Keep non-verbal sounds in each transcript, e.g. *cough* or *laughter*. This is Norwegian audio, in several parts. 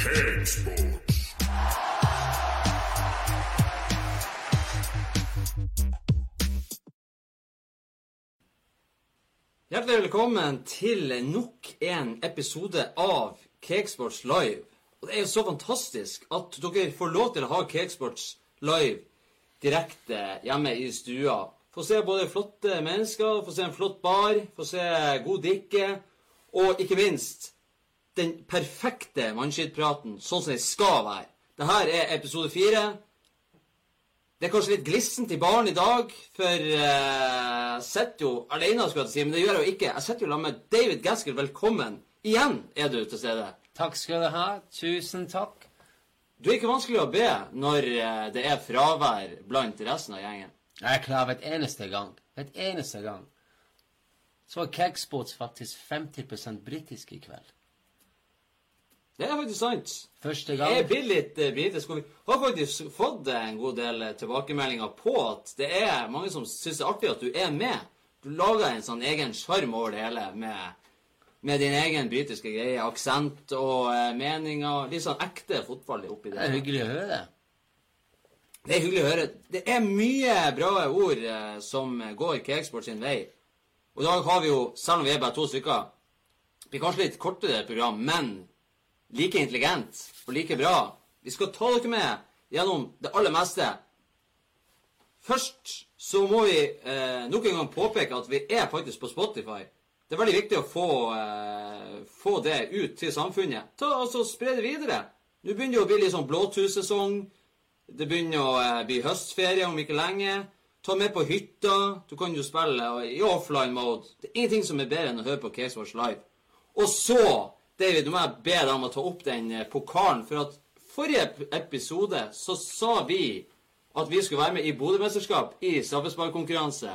Cakesports. Hjertelig velkommen til nok en episode av Cakesports Live. Og Det er jo så fantastisk at dere får lov til å ha Cakesports Live direkte hjemme i stua. Få se både flotte mennesker, få se en flott bar, få se god drikke, og ikke minst den perfekte mannskittpraten, sånn som det skal være. Dette er episode fire. Det er kanskje litt glissent i baren i dag, for eh, jeg sitter jo alene, skulle jeg si, men det gjør jeg jo ikke. Jeg sitter jo sammen med David Gaskell. Velkommen. Igjen er du til stede. Takk skal du ha. Tusen takk. Du er ikke vanskelig å be når eh, det er fravær blant resten av gjengen. Jeg er klar hver eneste gang. Hvert eneste gang. Så er Cakesports faktisk 50 britisk i kveld. Det er faktisk sant. Første gang. Jeg blir litt eh, britisk. Vi har faktisk fått en god del eh, tilbakemeldinger på at det er mange som syns det er artig at du er med. Du lager en sånn egen sjarm over det hele med, med din egen britiske greie. Aksent og eh, meninger. Litt sånn ekte fotball oppi Det det. er hyggelig å høre. Det Det er hyggelig å høre. Det er mye bra ord eh, som går Cakesports sin vei. Og i dag har vi jo, selv om vi er bare to stykker, blir kanskje litt kortere program, men like intelligent og like bra. Vi skal ta dere med gjennom det aller meste. Først så må vi eh, nok en gang påpeke at vi er faktisk på Spotify. Det er veldig viktig å få, eh, få det ut til samfunnet. Ta altså Spre det videre. Nå begynner det å bli litt sånn blåtussesong. Det begynner å eh, bli høstferie om ikke lenge. Ta med på hytta. Du kan jo spille i offline mode. Det er ingenting som er bedre enn å høre på Case Watch Live. Og så, David, nå må jeg be deg om å ta opp den eh, pokalen. For at forrige episode så sa vi at vi skulle være med i Bodø-mesterskap i straffesparkkonkurranse.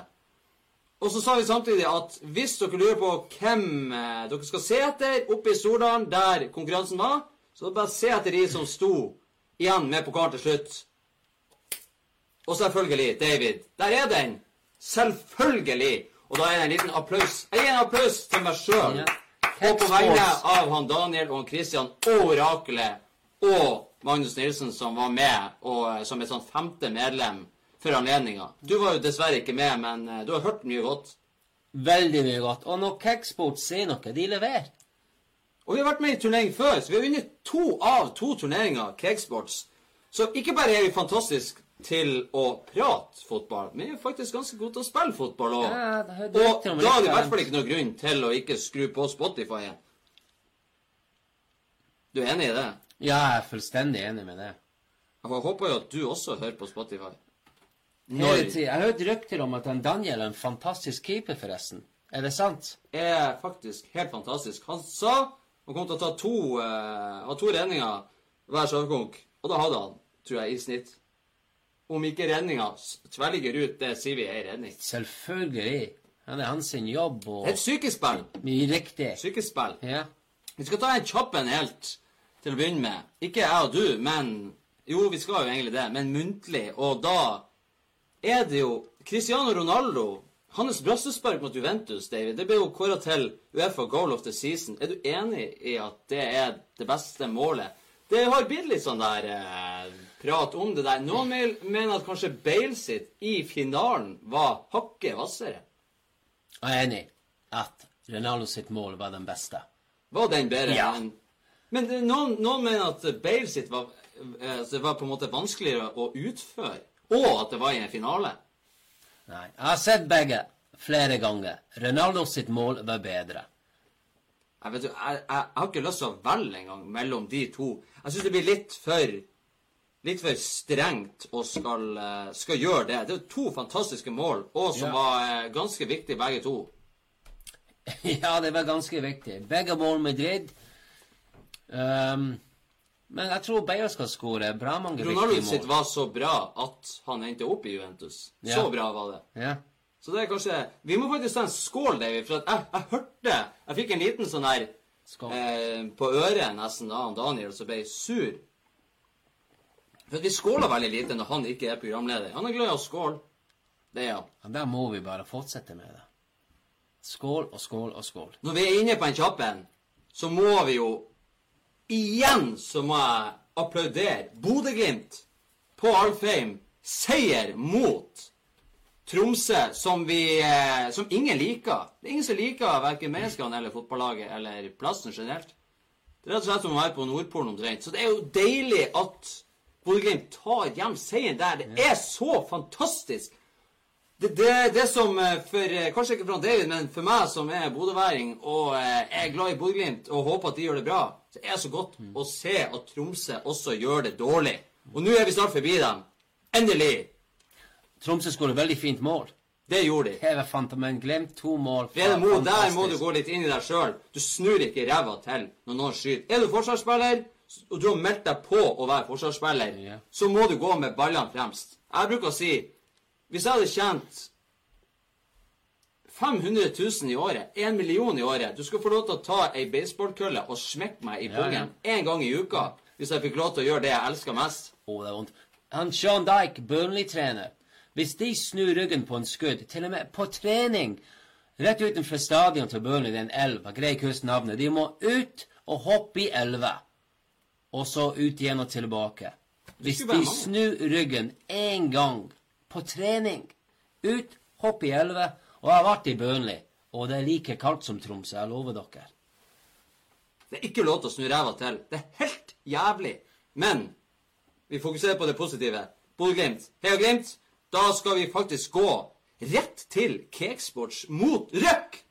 Og så sa vi samtidig at hvis dere lurer på hvem eh, dere skal se etter oppe i Stordalen, der konkurransen var, så bare se etter de som sto igjen med pokalen til slutt. Og selvfølgelig, David. Der er den! Selvfølgelig! Og da er det en liten applaus. Jeg gir en applaus til meg sjøl. Og på vegne av han Daniel og han Christian og Oraklet og Magnus Nilsen, som var med og, eh, som et sånt femte medlem for anledninga. Du var jo dessverre ikke med, men eh, du har hørt mye godt. Veldig mye godt. Og når Cakesports sier noe, de leverer. Og vi har vært med i turnering før, så vi har vunnet to av to turneringer, Cakesports. Så ikke bare er vi fantastisk til å prate fotball, vi er faktisk ganske gode til å spille fotball òg. Ja, og da er det i hvert fall ikke noe grunn til å ikke skru på Spotify. Du er enig i det? Ja, jeg er fullstendig enig med det. Jeg håper jo at du også hører på Spotify. Tiden. Jeg har hørt rykter om at Daniel er en fantastisk keeper, forresten. Er det sant? er faktisk helt fantastisk. Han sa han kom til å ta to, uh, ha to redninger hver straffekonk, og da hadde han, tror jeg, i snitt. Om ikke redninga tvelger ut, det sier vi er redning. Selvfølgelig. det er hans jobb og Det er et sykespill. riktig. Sykespill. Ja. Vi skal ta en kjapp en helt til å begynne med. Ikke jeg og du, men Jo, vi skal jo egentlig det, men muntlig. Og da er det jo Cristiano Ronaldo. Hans brassespark mot Juventus, David, det ble jo kåra til Uefa Goal of the Season. Er du enig i at det er det beste målet? Det har blitt litt sånn der eh, prat om det der. Noen mener at kanskje Bale sitt i finalen var hakket hvassere. Jeg er enig at Ronaldo sitt mål var den beste. Var den bedre Ja. enn Men noen, noen mener at Bale sitt var, eh, altså, var på en måte vanskeligere å utføre, og at det var i en finale. Nei, jeg har sett begge flere ganger. Ronaldo sitt mål var bedre. Jeg, vet, du, jeg, jeg, jeg har ikke lyst til å velge engang mellom de to. Jeg syns det blir litt for litt for strengt og skal, eh, skal gjøre det. Det er to fantastiske mål, og som Ja. var eh, ganske viktige begge to. *laughs* ja, det var ganske viktig. Begge mål Madrid. Um, men jeg tror Beyer skal skåre bra mange Ronaldo viktige sitt var så bra at han endte opp i Juventus. Ja. Så bra var det. Ja. Så det er kanskje Vi må faktisk ta en skål, David, for jeg, jeg hørte Jeg fikk en liten sånn her eh, på øret nesten da han Daniel som ble sur. For vi skåler veldig lite når han ikke er programleder. Han er glad i å skåle. Det er han. Ja, der må vi bare fortsette med det. Skål og skål og skål. Når vi er inne på en kjapp en, så må vi jo igjen så må jeg applaudere Bodø-Glimt på Alfheim. Seier mot Tromsø, som vi eh, Som ingen liker. Det er ingen som liker verken menneskene eller fotballaget eller plassen generelt. Det er rett og slett som å være på Nordpolen omtrent. Så det er jo deilig at Bodø-Glimt tar hjem seieren der. Det er så fantastisk. Det, det, det som eh, for eh, Kanskje ikke for David, men for meg som er bodøværing og eh, er glad i Bodø-Glimt og håper at de gjør det bra, så er det så godt å se at Tromsø også gjør det dårlig. Og nå er vi snart forbi dem. Endelig. Tromsø skåret veldig fint mål. Det gjorde de. TV Fantamen glemt to mål. Frede Mo, der må du gå litt inn i deg sjøl. Du snur ikke ræva til når noen skyter. Er du forsvarsspiller, og du har meldt deg på å være forsvarsspiller, yeah. så må du gå med ballene fremst. Jeg bruker å si Hvis jeg hadde tjent 500 000 i året, 1 million i året Du skal få lov til å ta ei baseballkølle og smekke meg i pungen én yeah, yeah. gang i uka hvis jeg fikk lov til å gjøre det jeg elsker mest. Oh, det er vondt. Han Sean Dyke, Burnley-trener Hvis de snur ryggen på en skudd, til og med på trening Rett utenfor stadion til Burnley, det er en elv, jeg greier ikke å huske navnet. De må ut og hoppe i elva. Og så ut igjen og tilbake. Hvis de snur ryggen én gang på trening Ut, hopp i elva. Og jeg har vært i Burnley, og det er like kaldt som Tromsø, jeg lover dere. Det er ikke lov til å snu ræva til. Det er helt jævlig. Men vi fokuserer på det positive. Bodø-Glimt. Heia Glimt. Da skal vi faktisk gå rett til Cakesports mot Røk.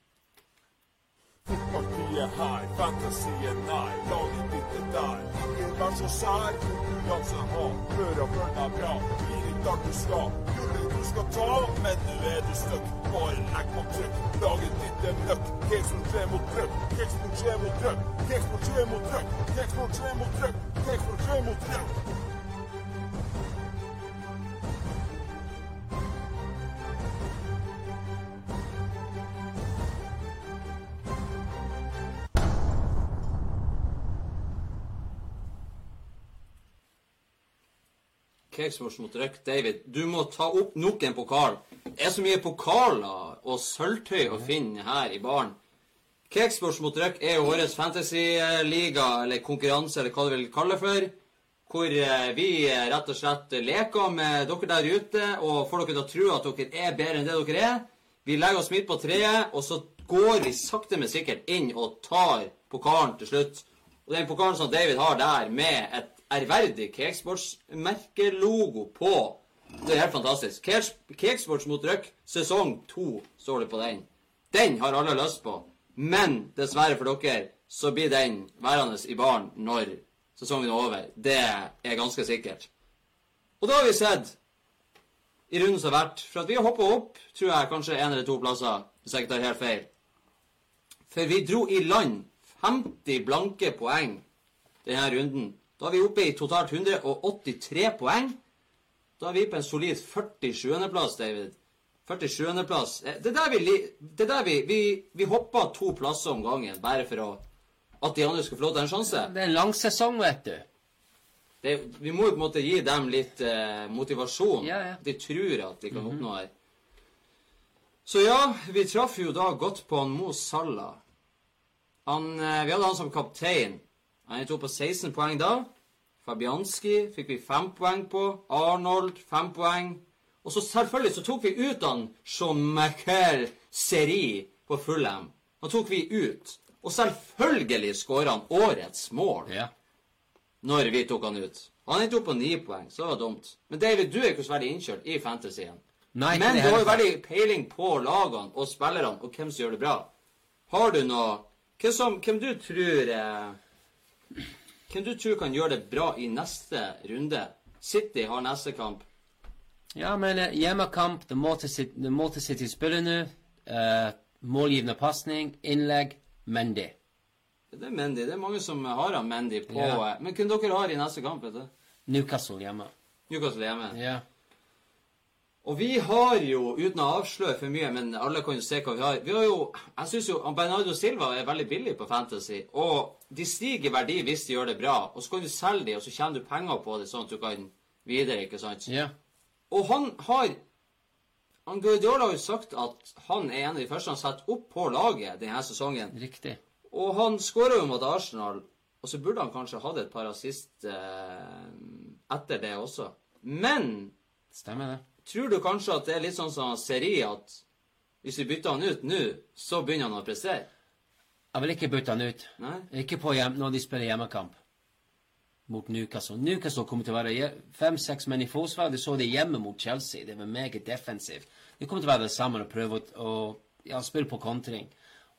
*laughs* Er her, fantasien er nær. Laget ditt er der. Ikke vær så sær. Konkurranse har, hør og følg deg bra. Blir ikke alt du skal. Gullet du skal ta, men nå er du stuck. Bare legg på trykk. Laget ditt er møkk. Kexport 3 mot trøkk. Kexport 3 mot trøkk. Kexport 3 mot trøkk. Kexport 3 mot trøkk. Kexport 3 mot trøkk. Cakesports mot Røk. David, du må ta opp nok en pokal. Det er så mye pokaler og sølvtøy å finne her i baren. Cakesports mot Røk er jo vår fantasy-liga, eller konkurranse, eller hva du vil kalle det for. Hvor eh, vi eh, rett og slett leker med dere der ute og får dere til å tro at dere er bedre enn det dere er. Vi legger oss midt på treet, og så går vi sakte, men sikkert inn og tar pokalen til slutt. Og den pokalen som David har der, med et ærverdig Cakesports-merkelogo på Det er helt fantastisk. Cake- Cakesports mot Røk, sesong to, står det på den. Den har alle lyst på. Men dessverre for dere, så blir den værende i baren når sesongen er over. Det er ganske sikkert. Og da har vi sett i runden som har vært For at vi har hoppa opp, tror jeg, kanskje en eller to plasser, hvis jeg ikke tar helt feil. For vi dro i land 50 blanke poeng denne runden. Da er vi oppe i totalt 183 poeng. Da er vi på en solid 47.-plass, David. 47.-plass. Eh, Det er der vi, det er der vi, vi, vi hoppa to plasser om gangen, bare for å, at de andre skal få lov til en sjanse. Det er en lang sesong, vet du. Det, vi må jo på en måte gi dem litt eh, motivasjon. Ja, ja. De tror at de kan oppnå her. Så ja, vi traff jo da godt på han Mo Salah. Han, eh, vi hadde han som kaptein. Han tok på 16 poeng da. Fabianski fikk vi fem poeng på. Arnold fem poeng. Og så selvfølgelig så tok vi ut han Jean-Michel Seri på Fulham. Han tok vi ut. Og selvfølgelig skåra han årets mål Ja. når vi tok han ut. Han endte opp på ni poeng, så det var dumt. Men David, du er ikke så veldig innkjørt i fantasyen. Nei, Men du har jo veldig peiling på lagene og spillerne og hvem som gjør det bra. Har du noe Hvem, som, hvem du tror eh, Hvem du tror kan gjøre det bra i neste runde? City har neste kamp. Ja, men eh, hjemmekamp, det måte til City spiller nå. Uh, målgivende pasning, innlegg, Mendy. Det er Mendy. Det er mange som har han Mendy på Ja. eh, Men hvem dere har i neste kamp? vet du? Newcastle hjemme. Newcastle hjemme. Ja. Og vi har jo, uten å avsløre for mye, men alle kan jo se hva vi har Vi har jo Jeg syns jo Bernardo Silva er veldig billig på Fantasy. Og de stiger i verdi hvis de gjør det bra. Og så kan du selge de, og så tjener du penger på det, sånn at du kan videre, ikke sant? ja. Og han har han Guardiola har jo sagt at han er en av de første han setter opp på laget denne sesongen. Riktig. Og han skåra jo mot Arsenal. Og så burde han kanskje hatt et par assist eh, etter det også. Men Stemmer det. Tror du kanskje at det er litt sånn som Seri, at hvis vi bytter han ut nå, så begynner han å prestere? Jeg vil ikke bytte han ut. Nei? Ikke på hjem, når de spiller hjemmekamp mot Newcastle. Newcastle kommer til å være fem-seks menn i forsvar. Det så de hjemme mot Chelsea. Det var meget defensivt. De kommer til å være det samme og prøve å ja, spille på kontring.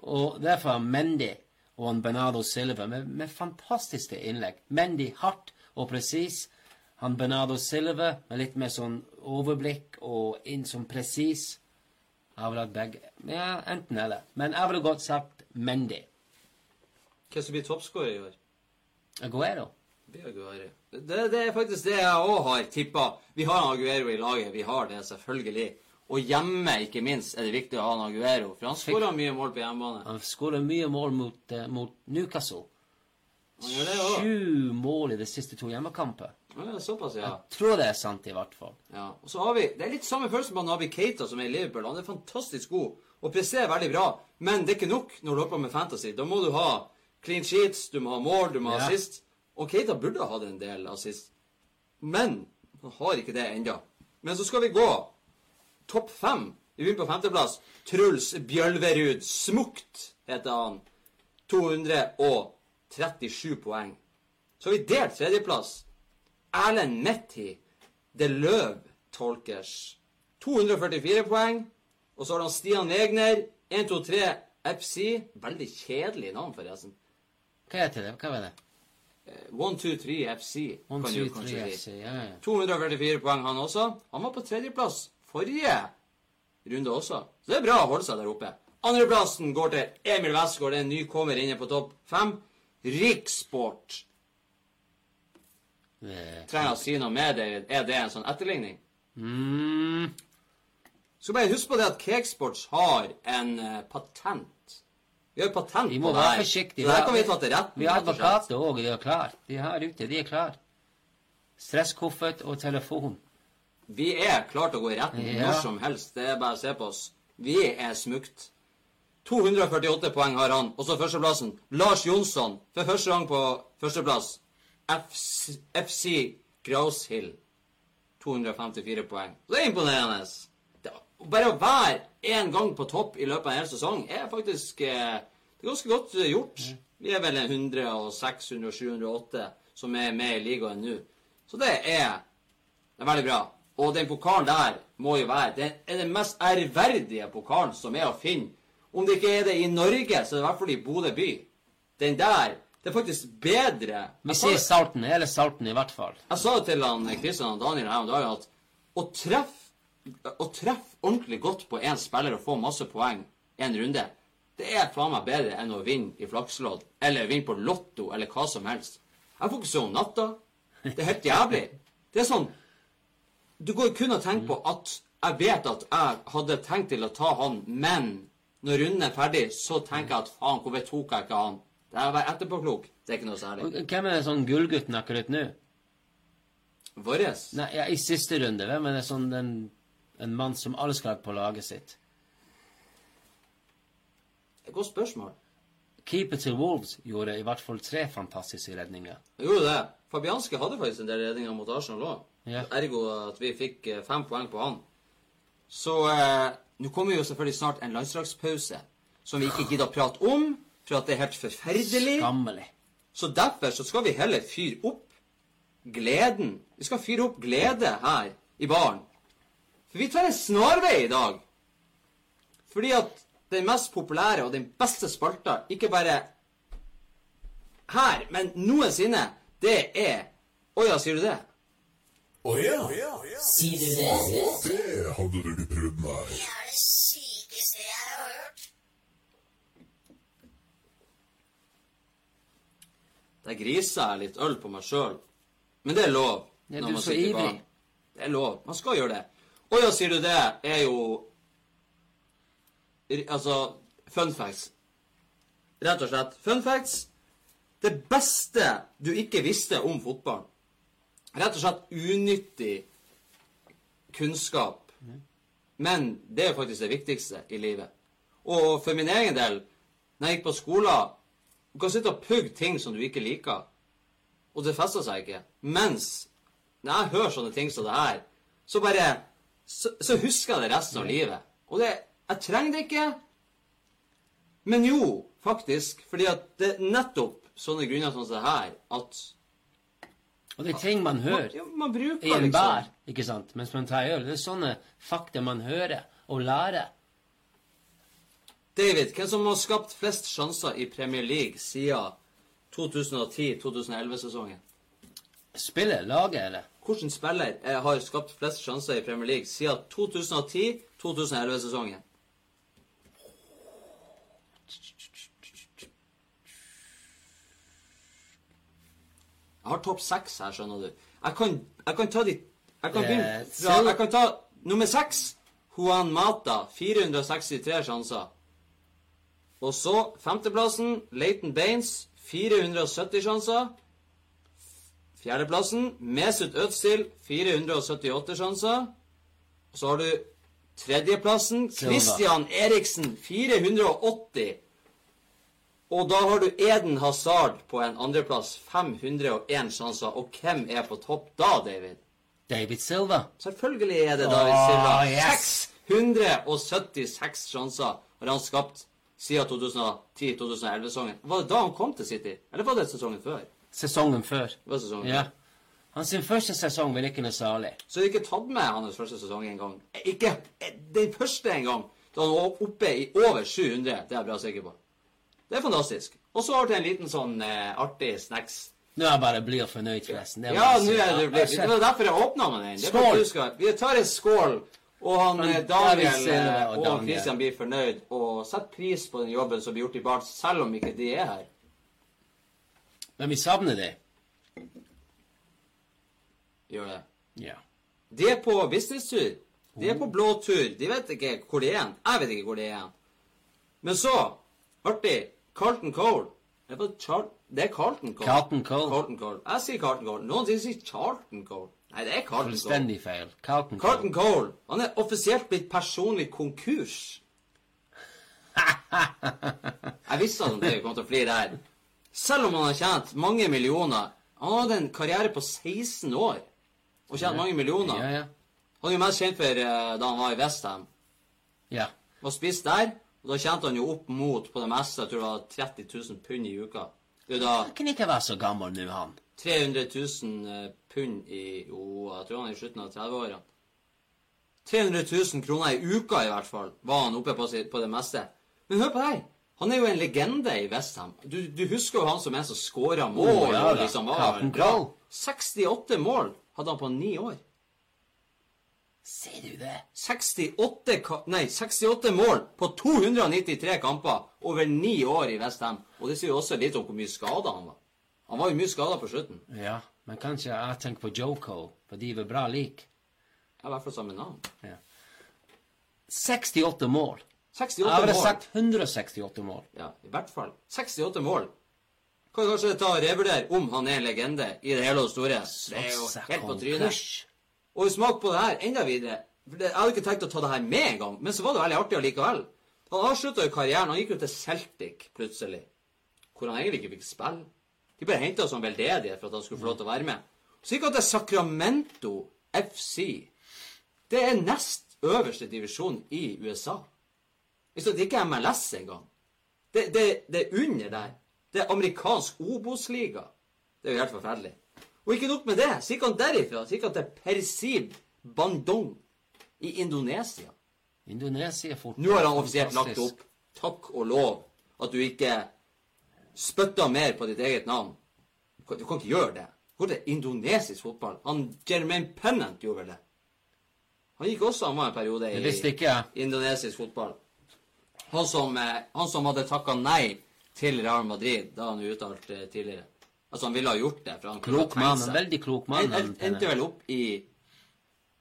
Og derfor er Mendy og Bernardo Silva med, med fantastiske innlegg. Mendy hardt og presis. Han Bernardo Silva med litt mer sånn overblikk og inn som presis. Jeg ville hatt begge. Ja, enten eller. Men jeg ville godt sagt Mendy. Hvem som blir toppskårer i år? Aguero. Aguero. Det, det er faktisk det jeg òg har tippa. Vi har Aguero i laget. Vi har det, selvfølgelig. Og hjemme, ikke minst, er det viktig å ha Aguero. For han skåra mye mål på hjemmebane. Han skåra mye mål mot, eh, mot Newcastle. Sju mål i de siste to hjemmekamper. Ja, såpass, ja. Jeg tror det er sant, i hvert fall. ja. Og så har vi Det er litt samme følelse med Nabi Keita som er i Liverpool. Han er fantastisk god og presterer veldig bra. Men det er ikke nok når du holder på med fantasy. Da må du ha clean sheets, du må ha mål, du må ha Ja. assist. Og Keita burde ha hatt en del assist. Men han har ikke det ennå. Men så skal vi gå topp fem. Vi begynner på femteplass. Truls Bjølverud Smukt heter han. 237 poeng. Så har vi delt tredjeplass. Erlend Methi. Det Løv Tolkers. 244 poeng. Og så har han Stian Wegner. 123 FC. Veldig kjedelig navn, forresten. Hva heter det? Hva var det? Eh, 123 FC. One, kan two, du kanskje three, si. FC. Ja, ja. 244 poeng, han også. Han var på tredjeplass forrige runde også. Så det er bra å holde seg der oppe. Andreplassen går til Emil Westgård, en nykommer inne på topp fem. Rikssport. Det- Trenger jeg å si noe med det? Er det en sånn etterligning? Mm, Så bare husk på det at Cakesports har en uh, patent. Vi har patent på det her. forsiktige. Så det her kan vi ta til retten. Vi har advokater òg, de er klare. De er her ute, de er klare. Stresskoffert og telefon. Vi er klare til å gå i retten Ja. når som helst. Det er bare å se på oss. Vi er smukt. 248 poeng har han. Og så førsteplassen. Lars Jonsson for første gang på førsteplass. FC, FC Graushill. 254 poeng. Det er imponerende. Det, bare å være én gang på topp i løpet av en hel sesong er faktisk eh, det er ganske godt gjort. Vi er vel en 106, 107, 108 som er med i ligaen nå. Så det er det er veldig bra. Og den pokalen der må jo være Det er den mest ærverdige pokalen som er å finne. Om det ikke er det i Norge, så er det i hvert fall i Bodø by. Den der Det er faktisk bedre Vi sier Salten, hele Salten i hvert fall. jeg sa det til han Kristian og Daniel her om dagen at å treffe å treffe ordentlig godt på én spiller og få masse poeng en runde, det er faen meg bedre enn å vinne i flakslodd eller vinne på Lotto eller hva som helst. Jeg får ikke sove om natta. Det er helt jævlig. Det er sånn Du går kun og tenker på at jeg vet at jeg hadde tenkt til å ta han, men når runden er ferdig, så tenker jeg at faen, hvorfor tok jeg ikke han? Det Vær etterpåklok. Det er ikke noe særlig. Og Hvem er sånn gullgutten akkurat nå? Våres Nei, ja, I siste runde, hvem er det sånn den, en mann som alle skal ha på laget sitt? Et godt spørsmål. Keeper til Wolves gjorde i hvert fall tre fantastiske redninger. Jo, det. Fabianski hadde faktisk en del redninger mot Arsenal òg. Ja. Ergo at vi fikk eh, fem poeng på han. Så eh, nå kommer jo selvfølgelig snart en landslagspause som vi ikke gidder å prate om, for at det er helt forferdelig. Skammelig. Så derfor så skal vi heller fyre opp gleden. Vi skal fyre opp glede her i baren. For vi tar en snarvei i dag. Fordi at den mest populære og den beste spalta, ikke bare her, men noensinne, det er Å ja, sier du det? Å ja, Sier du det? det hadde du ikke prøvd, nei. Det er det sykeste jeg har hørt. Der griser jeg litt øl på meg sjøl. Men det er lov. Ja, når du man så sitter ivrig. baren. Det er lov. Man skal gjøre det. Å ja, sier du det, er jo Altså fun facts. Rett og slett. Fun facts. Det beste du ikke visste om fotball. Rett og slett unyttig kunnskap. Men det er faktisk det viktigste i livet. Og for min egen del, når jeg gikk på skolen Du kan sitte og pugge ting som du ikke liker, og det fester seg ikke. Mens når jeg hører sånne ting som det her, så bare Så, så husker jeg det resten av livet. Og det Jeg trenger det ikke. Men jo, faktisk. Fordi at det er nettopp sånne grunner som det her at Og det er ting man hører ja, man bruker i en liksom bar, ikke sant, mens man tar øl. Det er sånne fakta man hører og lærer. David, hvem som har skapt flest sjanser i Premier League siden 2010-2011-sesongen? Spiller laget, eller? Hvilken spiller eh, har skapt flest sjanser i Premier League siden 2010-2011-sesongen? Jeg har topp seks her, skjønner du. Jeg kan, jeg kan ta de Jeg kan Eh, begynne fra Jeg kan ta nummer seks. Juan Mata, 463 sjanser. Og så femteplassen, Leighton Baines, 470 sjanser. Fjerdeplassen, Mesut Özil, 478 sjanser. Og så har du tredjeplassen, Christian Eriksen, 480. Og da har du Eden Hazard på en andreplass, 501 sjanser. Og hvem er på topp da, David? David Silva. Selvfølgelig er det David Silva. Silva. yes! 676 sjanser har han skapt siden 2010-2011-sesongen. Var det da han kom til City? Eller var det sesongen før? Sesongen før. Det var sesongen Ja. før. Hans første sesong var ikke noe særlig. Så det er ikke tatt med hans første sesong engang. Ikke den første engang. Da han var oppe i over 700. Det er jeg bra sikker på. Det er fantastisk. Og så har du en liten sånn eh, artig snacks. Nå er jeg bare blid og fornøyd, forresten. Det Ja, nå er du blid. Det var derfor jeg åpna med den. Skål! Vi tar en skål. Og han eh, Daniel eh, og og Christian blir fornøyd og setter pris på den jobben som blir gjort i Barents, selv om ikke de er her. Men vi savner det. Gjør det. Ja. De er på businesstur. De er på blå tur. De vet ikke hvor de er. Jeg vet ikke hvor de er. Men så, artig, Carlton Cole. Det det er Carlton Cole. Carlton Cole. Carlton Cole. Jeg sier Carlton Cole. Noen sier Charlton Cole. Nei, det er Carlton Cole. Fullstendig feil. Carlton Carlton Cole. Cole. Han er offisielt blitt personlig konkurs. *laughs* Jeg visste at dere kom til å flire her. Selv om han har tjent mange millioner. Han hadde en karriere på 16 år og tjent mange millioner. Ja, ja. Han er jo mest kjent for uh, da han var i Westham. Ja. Var spist der, og da tjente han jo opp mot på det meste jeg tror det var 30 000 pund i uka. Det da Han kan ikke være så gammel nå, han. 300 000 eh, pund i Jo, jeg tror han er i slutten av 30-årene. 300 000 kroner i uka i hvert fall var han oppe på, på det meste. Men hør på deg! Han er jo en legende i Westham. Du, du husker jo han som en som scora mål. Oh, ja da. liksom var ja, 68 mål hadde han på ni år. Ser du det? 68, nei, 68 mål på 293 kamper over ni år i Westham. Og det sier jo også litt om hvor mye skada han var. Han var jo mye skada på slutten. Ja. Men kanskje jeg tenker på Joko, for de var bra like. Ja, I hvert fall samme navn. 68 mål. 68 Jeg ville mål. sagt 168 mål. Ja, i hvert fall. 68 mål. Kan kanskje ta og revurdere om han er en legende i det hele og store. Det er jo helt på trynet. Og smak på det her enda videre. Jeg hadde ikke tenkt å ta det her med en gang, men så var det veldig artig allikevel. Han avslutta jo karrieren. Han gikk jo til Celtic plutselig, hvor han egentlig ikke fikk spille. De bare henta som veldedige for at han skulle få lov til å være med. Så gikk han til Sacramento FC. Det er nest øverste divisjon i USA. Hvis det ikke er MLS engang. Det, det, det er under der. Det er amerikansk Obos-liga. Det er jo helt forferdelig. Og ikke nok med det, så gikk han derifra så gikk han til Persib Bandung i Indonesia. Indonesia fort. Nå har han offisielt lagt opp. Takk og lov at du ikke spytter mer på ditt eget navn. Du kan, du kan ikke gjøre det. Hvor er indonesisk fotball? Han Jermaine Pennant gjorde vel det. Han gikk også, han var en periode i ikke jeg. indonesisk fotball. Han som, eh, han som hadde takka nei til Real Madrid, da han uttalte tidligere. Altså, han ville ha gjort det. for han Klok mann. En veldig klok mann. En- Endte vel opp i,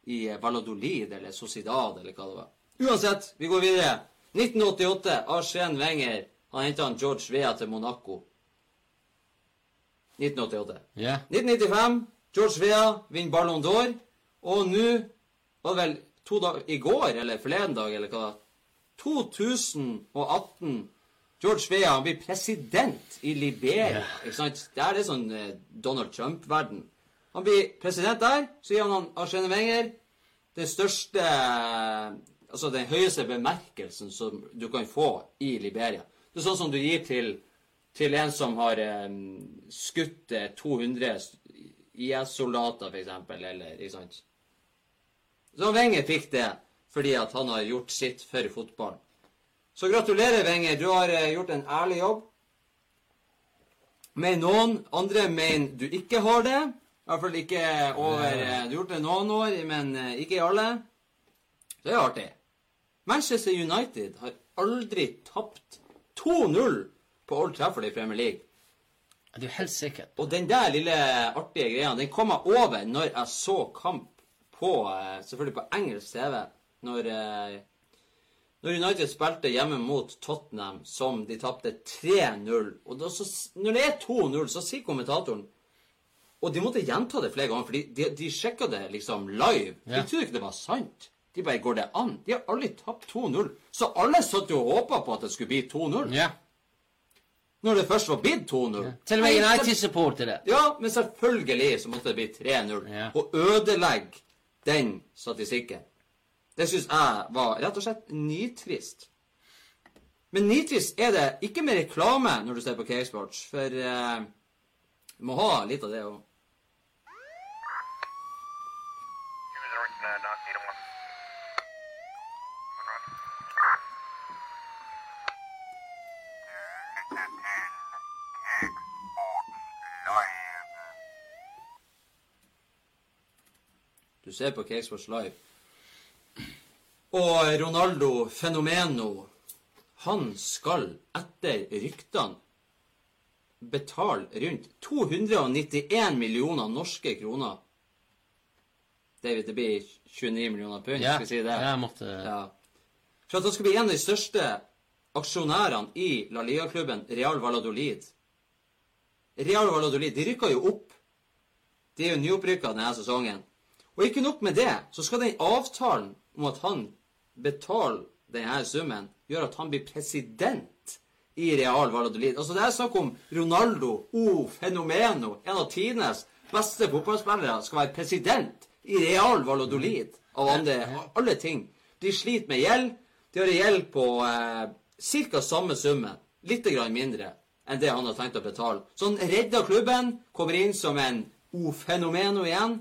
i Valladolid eller Sociedad eller hva det var. Uansett, vi går videre. 1988, Arsen Wenger. Han henta George Vea til Monaco. 1988. Yeah. 1995, George Vea vinner Ballon d'Or. Og nå var det vel to dager I går eller forleden dag eller hva? 2018. George Vea blir president i Liberia. Yeah. ikke sant? Det er det sånn eh, Donald Trump-verden. Han blir president der, så gir han han Arsene Wenger den største Altså den høyeste bemerkelsen som du kan få i Liberia. Det er sånn som du gir til, til en som har um, skutt eh, 200 IS-soldater, for eksempel, eller ikke sant? Så Wenger fikk det fordi at han har gjort sitt for fotballen. Så gratulerer, Wenger. Du har uh, gjort en ærlig jobb. Med noen andre mener du ikke har det. I hvert fall ikke over eh, Du har gjort det noen år, men eh, ikke i alle. Det er artig. Manchester United har aldri tapt 2-0 på Old Trafford i Premier League. Er du helt sikker? Og den der lille artige greia, den kom jeg over når jeg så kamp på eh, Selvfølgelig på engelsk TV. Når, eh, når United spilte hjemme mot Tottenham, som de tapte 3-0. Og da, så, når det er 2-0, så sier kommentatoren Og de måtte gjenta det flere ganger, for de, de, de sjekka det liksom live. De trodde ikke det var sant. De bare Går det an? De har aldri tapt 2-0. Så alle satt jo og håpa på at det skulle bli 2-0. Ja. Når det først var blitt 2-0. Til og med United-supportere. Ja, men selvfølgelig så måtte det bli 3-0. Ja. Og ødelegge den statistikken. Det syns jeg var rett og slett nitrist. Men nitrist er det ikke med reklame når du ser på Cakesports, for uh, du må ha litt av det òg. User uh, not eight one. Du ser på Cakesports Live. Og Ronaldo Fenomeno, han skal etter ryktene betale rundt 291 millioner norske kroner. David, det blir 29 millioner pund, Ja, skal vi si det? jeg måtte Ja. For at han skal bli en av de største aksjonærene i La Liga-klubben Real Valladolid. Real Valladolid de rykka jo opp. De er jo nyopprykka denne sesongen. Og ikke nok med det, så skal den avtalen om at han betaler denne summen, gjøre at han blir president i Real Valladolid. Altså Det er snakk om Ronaldo, O Fenomeno, en av tidenes beste fotballspillere, skal være president i Real Valladolid. Av andre, alle ting. De sliter med gjeld. De har gjeld på eh, ca. samme summen. Litt grann mindre enn det han har tenkt å betale. Så han redder klubben, kommer inn som en O Fenomeno igjen.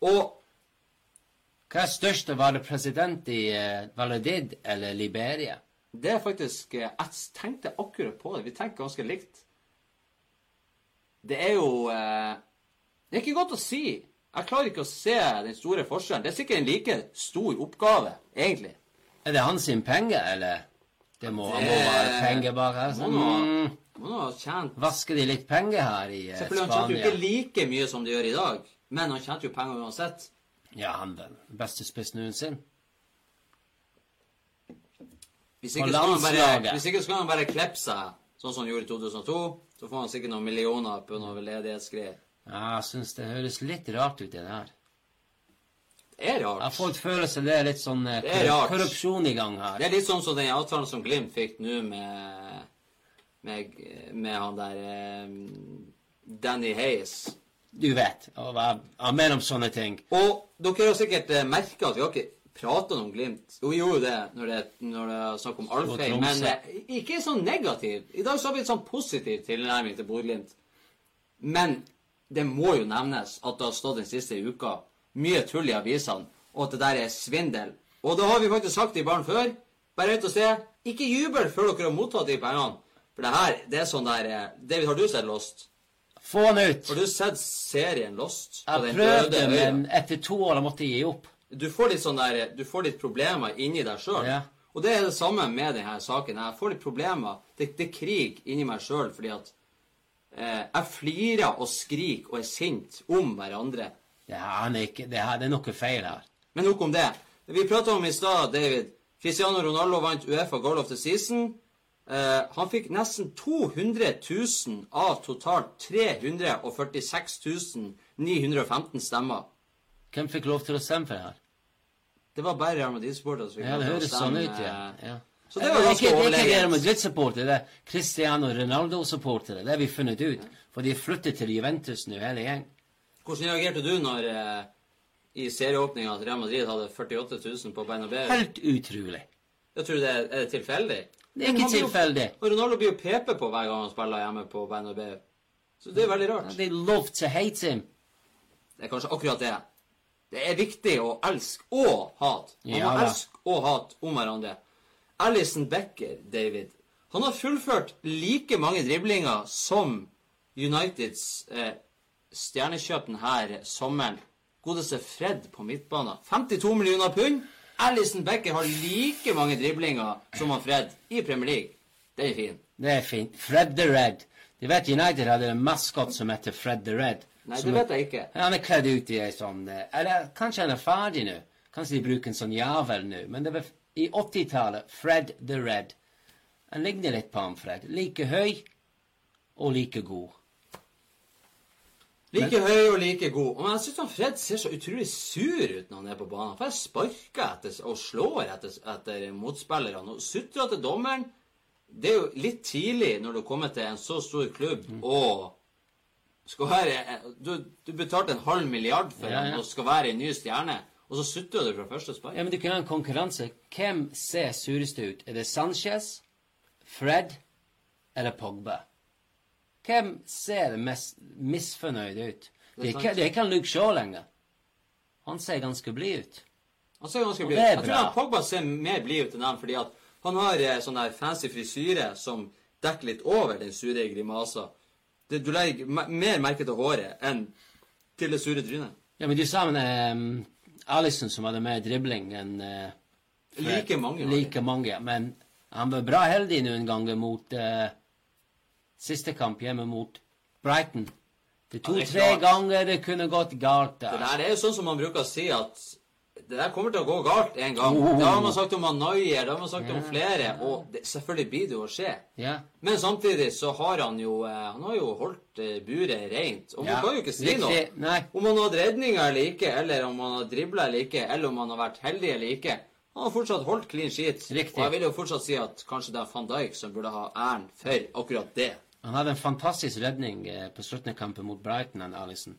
Og Hva er størst å være president i Valadid eller Liberia? det er faktisk eh, Jeg tenkte akkurat på det. Vi tenker ganske likt. Det er jo eh, Det er ikke godt å si. Jeg klarer ikke å se den store forskjellen. Det er sikkert en like stor oppgave, egentlig. Er det hans sin penger, eller? Det må, Det- må være penger bare. Altså. Må Mm, må ha tjent vasker de litt penger her i Spania? Selvfølgelig, han tjente jo ikke like mye som de gjør i dag, men han tjente jo penger uansett. Ja, han den beste spissen noensinne. Hvis ikke, skal han bare, hvis ikke skal han bare klippe seg, sånn som han gjorde i 2002. Så får han sikkert noen millioner på noe ledighetsgreier. Ja, jeg syns det høres litt rart ut, det der. Det er rart. Jeg får et følelse det er litt sånn eh, er korrupsjon i gang her. Det er litt sånn som den avtalen som Glimt fikk nå med, med, med han der eh, Danny Hayes. Du vet. Og hva jeg mener om sånne ting. Og dere har sikkert eh, merka at vi har ikke prata om Glimt. Jo, vi gjorde jo det når det, når det er snakk om Alfheim, men eh, ikke sånn negativ. I dag så har vi en sånn positiv tilnærming til Bodø-Glimt. Men det må jo nevnes at det har stått den siste uka mye tull i avisene, og at det der er svindel. Og da har vi faktisk sagt til barn før. Bare ut og se. Ikke jubel før dere har mottatt de pengene. For det her, det er sånn der eh, David, har du sett Lost? Få han ut! Har du sett serien Lost? Jeg prøvde, men etter to år måtte jeg gi opp. Du får litt sånn der Du får litt problemer inni deg sjøl. Ja. Og det er det samme med denne saken. Jeg får litt problemer. Det, det krig inni meg sjøl fordi at eh, jeg flirer og skriker og er sint om hverandre. Er ikke, det, her, det er noe feil her. Men nok om det. Vi prata om i stad, David. Cristiano Ronaldo vant Uefa Goal of the Season. Eh, han fikk nesten 200 000 av totalt 346 915 stemmer. Hvem fikk lov til å stemme for det her? Det var bare Real Madrid-supportere som fikk Ja, lov til å stemme. sånn ut, ja. eh, ja. Så det var er ganske ikke, det er ikke Real. Madrid-supportere, det er Cristiano Ronaldo-supportere. Det har vi funnet ut. For de flyttet til Juventus nå, hele gjeng. Hvordan reagerte du når eh, i serieåpninga at Real Madrid hadde 48 000 på Bernabeu? Helt utrolig. Jeg tror det er, er det tilfeldig? Det er ikke tilfeldig. Og Ronaldo blir jo PP på hver gang han spiller hjemme på Bernabeu. Så det er veldig rart. They love to hate him. Det er kanskje akkurat det. Det er viktig å elske og hate. Man Ja må elske og hate om hverandre. Alison Becker, David, han har fullført like mange driblinger som Uniteds eh, stjernekjøp denne sommeren. Godeste Fred på midtbanen. 52 millioner pund. Alison Becker har like mange driblinger som han Fred i Premier League. Den er fin. Det er fint. Fred the Red. Du vet United hadde en maskot som heter Fred the Red. Nei, det vet jeg ikke. Han er kledd ut i ei sånn eh, Eller kanskje han er ferdig nå. Kanskje de bruker en sånn javel nå. Men det var i 80-tallet Fred the Red. Han ligner litt på han Fred. Like høy og like god. Like høy og like god. Men jeg syns Fred ser så utrolig sur ut når han er på banen. For jeg sparker etter og slår etter, etter motspillerne. Og sutrer til dommeren. Det er jo litt tidlig når du kommer til en så stor klubb og skal være Du, du betalte en halv milliard for Ja, han ja. og skal være en ny stjerne, og så sutrer du fra første spark. Ja, men du kan ha en konkurranse. Hvem ser surest ut? Er det Sanchez, Fred eller Pogba? Hvem ser mest misfornøyd ut? Det er det er ikke han Luke Shaw lenger. Han ser ganske blid ut. Han ser ganske blid ut. Jeg tror han Pogba ser mer blid ut enn dem, fordi at han har eh, sånn der fancy frisyre som dekker litt over den sure grimasa. Det, du legger mer merke til håret enn til det sure trynet. Ja, men du sa med um, Alison som hadde mer dribling enn uh, Like mange. Like mange. Men han var bra heldig noen ganger mot eh, siste kamp hjemme mot Brighton. Det to-tre ja, ganger det kunne gått galt Det der. der er jo sånn som man bruker å si at det der kommer til å gå galt en gang. Oh. Det har man sagt om Anoyer, det har man sagt om flere, og det, selvfølgelig blir det jo å skje. Yeah. Men samtidig så har han jo eh, Han har jo holdt eh, buret rent. Og man yeah. kan jo ikke si noe. Nei. Om han har hatt redninger eller ikke, eller om han har dribla eller ikke, eller om han har vært heldig eller ikke. Han har fortsatt holdt clean sheet. Riktig. Og jeg vil jo fortsatt si at kanskje det er van Dijk som burde ha æren for akkurat det. Han hadde en fantastisk redning eh, på slutten av kampen mot Brighton, han Alison.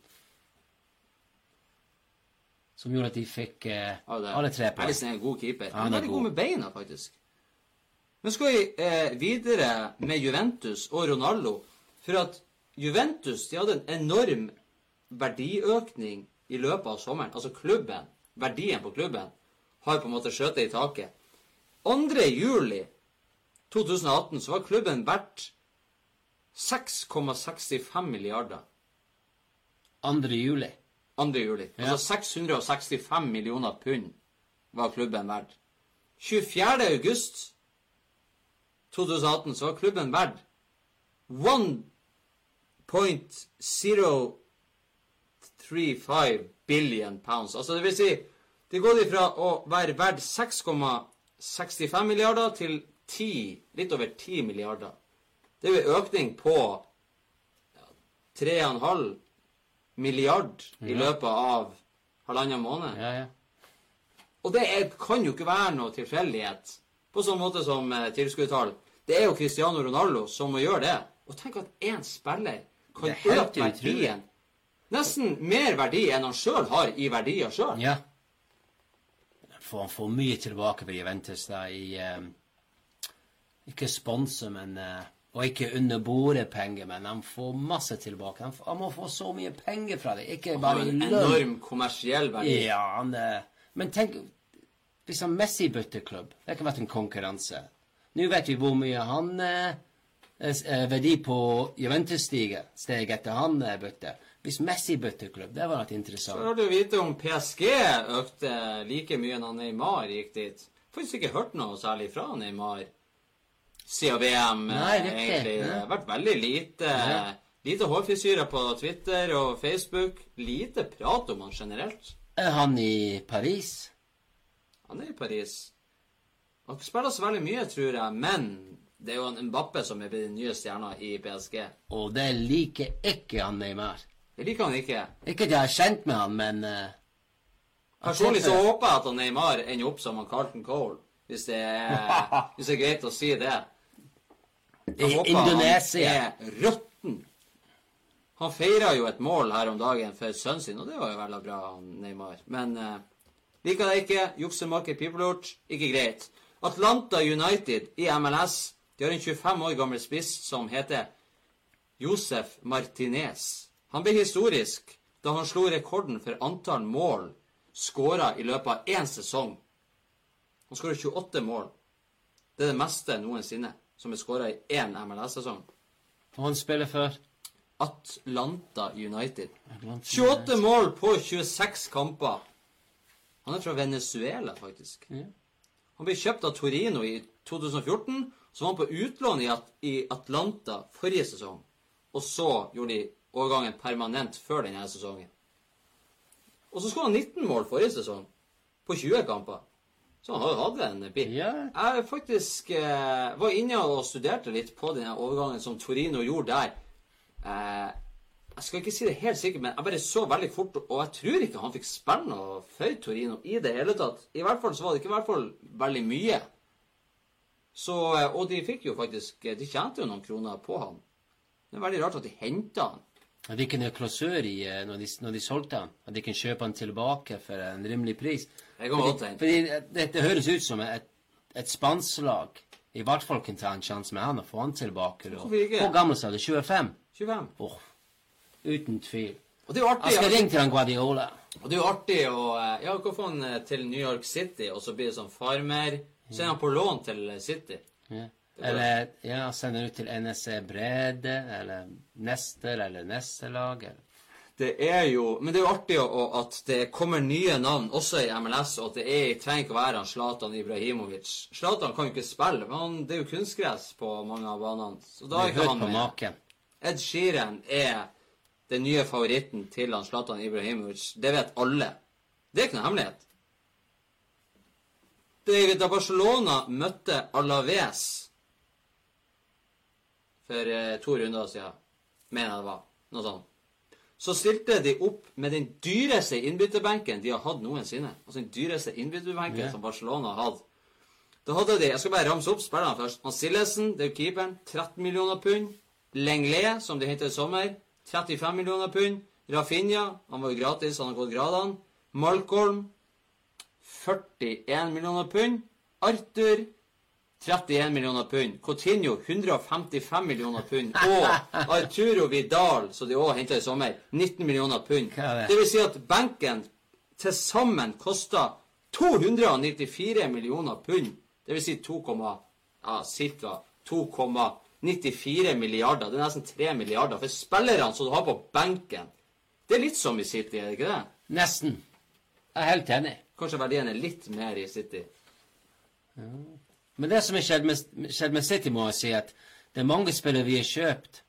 Som gjorde at de fikk eh, Ja, alle tre poeng. Alison er en god keeper. Ja, han han er god. god med beina, faktisk. Men skal vi eh, videre med Juventus og Ronaldo? For at Juventus de hadde en enorm verdiøkning i løpet av sommeren. Altså klubben, verdien på klubben, har på en måte skjøtet i taket. 2. juli 2018 så var klubben verdt 6,65 milliarder. 2. juli. 2. juli. Ja. Altså 665 millioner pund var klubben verdt. 24. august 2018 så var klubben verdt 1.035 billion pounds. Altså det vil si, det går ifra å være verdt 6,65 milliarder til 10, litt over 10 milliarder. Det er jo en økning på 3,5 milliard i løpet av halvannen måned. Ja, ja. Og det er, kan jo ikke være noe tilfeldighet. På sånn måte som eh. Det er jo Cristiano Ronaldo som må gjøre det. Og tenk at én spiller kan øke verdien. Nesten mer verdi enn han sjøl har i verdier sjøl. ja. For han får mye tilbake ved Juventus da i eh, Ikke sponse, men eh, Og ikke under bordet penger, men han får masse tilbake. Han, han må få så mye penger fra det. Ikke bare en enorm kommersiell verdi. Ja, han er... Men tenk hvis han Messi bytter klubb. Det kan vært en konkurranse. Nå vet vi hvor mye han eh, eh, Verdi på Juventus stiger steg etter han eh. Hvis Messi bytter klubb, det var litt interessant. Så har du vite om PSG økte like mye når Neymar gikk dit. Faktisk ikke hørt noe særlig fra Neymar siden VM. eh, Nei, egentlig. Det har vært veldig lite Ja. Lite hårfrisyrer på Twitter og Facebook. Lite prat om han generelt. Er han i Paris? Han er i Paris. Han spiller så veldig mye, tror jeg, men det er jo en Mbappe som er blitt den nye stjerna i PSG. Og det liker ikke han Neymar. Det liker han ikke. Ikke at jeg er kjent med han, men uh, Personlig så håper jeg at han Neymar ender opp som han Carlton Cole. hvis det er, *laughs* hvis det er greit å si det. I Indonesia. Han er råtten. Han feira jo et mål her om dagen for sønnen sin, og det var jo veldig bra, Neymar. Men eh, liker det ikke. Juksemaker pipelort. Ikke greit. Atlanta United i MLS de har en 25 år gammel spiss som heter Josef Martinez. Han ble historisk da han slo rekorden for antall mål skåra i løpet av én sesong. Han skåra 28 mål. Det er det meste noensinne som er skåra i én MLS-sesong. Og han spiller for Atlanta United. Atlanta 28 mål på 26 kamper. Han er fra Venezuela, faktisk. Ja. Han ble kjøpt av Torino i 2014, så var han på utlån i, At i Atlanta forrige sesong. Og så gjorde de overgangen permanent før denne sesongen. Og så skåra han 19 mål forrige sesong, på 20 kamper. Så han har jo hatt en bit. Yeah. Jeg faktisk eh, var inne og studerte litt på denne overgangen som Torino gjorde der. Eh, jeg skal ikke si det helt sikkert, men jeg bare så veldig fort, og jeg tror ikke han fikk spille noe for Torino i det hele tatt. I hvert fall så var det ikke i hvert fall veldig mye. Så, eh, og de fikk jo faktisk De tjente jo noen kroner på han. Det er veldig rart at de henta han. At de kunne klausør i eh, når de, når de solgte han. At de kunne kjøpe han tilbake for en rimelig pris. Det kan godt hende. Fordi det, det høres ut som et, et spanselag i hvert fall kunne ta en sjanse med han og få han tilbake. Og, Hvor gammel sa du? 25? 25. Oh, uten tvil. Og det er jo artig. Jeg skal ringe til han Guardiola. Og det er jo artig å eh, Ja, hva få han eh, til New York City, og så blir det sånn farmer. Så er han på lån til City. Ja. Eller ja, sende ut til NSC Brede, eller Nester, eller Nestelag. Eller. Det er jo Men det er jo artig å, å- at det kommer nye navn også i MLS, og at det er, trenger ikke å være han Zlatan Ibrahimovic. Zlatan kan jo ikke spille, men han, det er jo kunstgress på mange av banene. Så da er ikke han med. maken. Ed Sheeran er den nye favoritten til han Zlatan Ibrahimovic. Det vet alle. Det er ikke noe hemmelighet. Det- Da Barcelona møtte Alaves for eh, to runder siden, mener jeg det var, noe sånt, så stilte de opp med den dyreste innbytterbenken de har hatt noensinne. Altså den dyreste innbytterbenken yeah. som Barcelona har hatt. Da hadde de Jeg skal bare ramse opp spillerne først. Sillesen, det er jo keeperen, 13 millioner pund. Lenglet, som de henter i sommer, 35 millioner pund. Rafinha, han var jo gratis, han har gått gradene. Malcolm, 41 millioner pund. Arthur, 31 millioner pund. Coutinho, 155 millioner pund. Og Arturo Vidal, som de også henta i sommer, 19 millioner pund. Det? Vil si at benken til sammen kosta 294 millioner pund. Det vil si 2, ja, ca. 2,94 milliarder. Det er nesten 3 milliarder for spillerne som du har på benken. Det er litt som i City, er det ikke det? Nesten. Jeg er helt enig. Kanskje verdien er litt mer i City. Men det som er skjedd med, City, må jeg si, at det er mange spillere vi har kjøpt,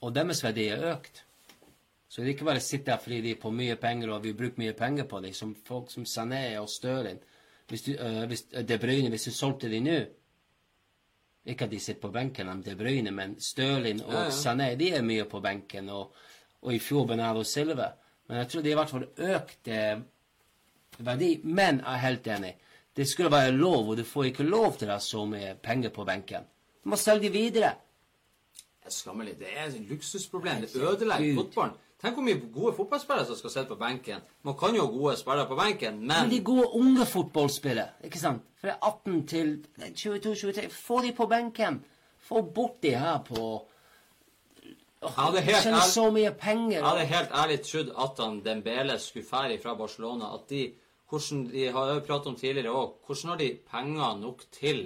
og deres verdi er økt. Så det er ikke bare sitte fordi de er på mye penger, og vi bruker mye penger på dem, som folk som Sané og Stirling. Hvis du, øh, hvis, De Bruyne, hvis du solgte dem nå Ikke at de sitter på benken, de De Bruyne, men Stirling og Ja, ja. Sané de er mye på benken, og, og i fjor Bernardo Silva. Men jeg tror de har i hvert fall økt eh, verdi. Men jeg er helt enig. Det skulle være lov, og du får ikke lov til det som mye penger på benken. Du må selge de videre. Det er skammelig. Det er et luksusproblem. Det ødelegger fotballen. Tenk hvor mye gode fotballspillere som skal sitte på benken. Man kan jo ha gode spillere på benken, men Men de gode unge fotballspillere, ikke sant? Fra 18 til 22-23, få de på benken. Få bort de her på jeg hadde er helt ærlig- så mye penger. Jeg hadde helt ærlig trodd at han Dembele skulle fære fra Barcelona. At de, hvordan de har jo pratet om tidligere òg, hvordan har de penger nok til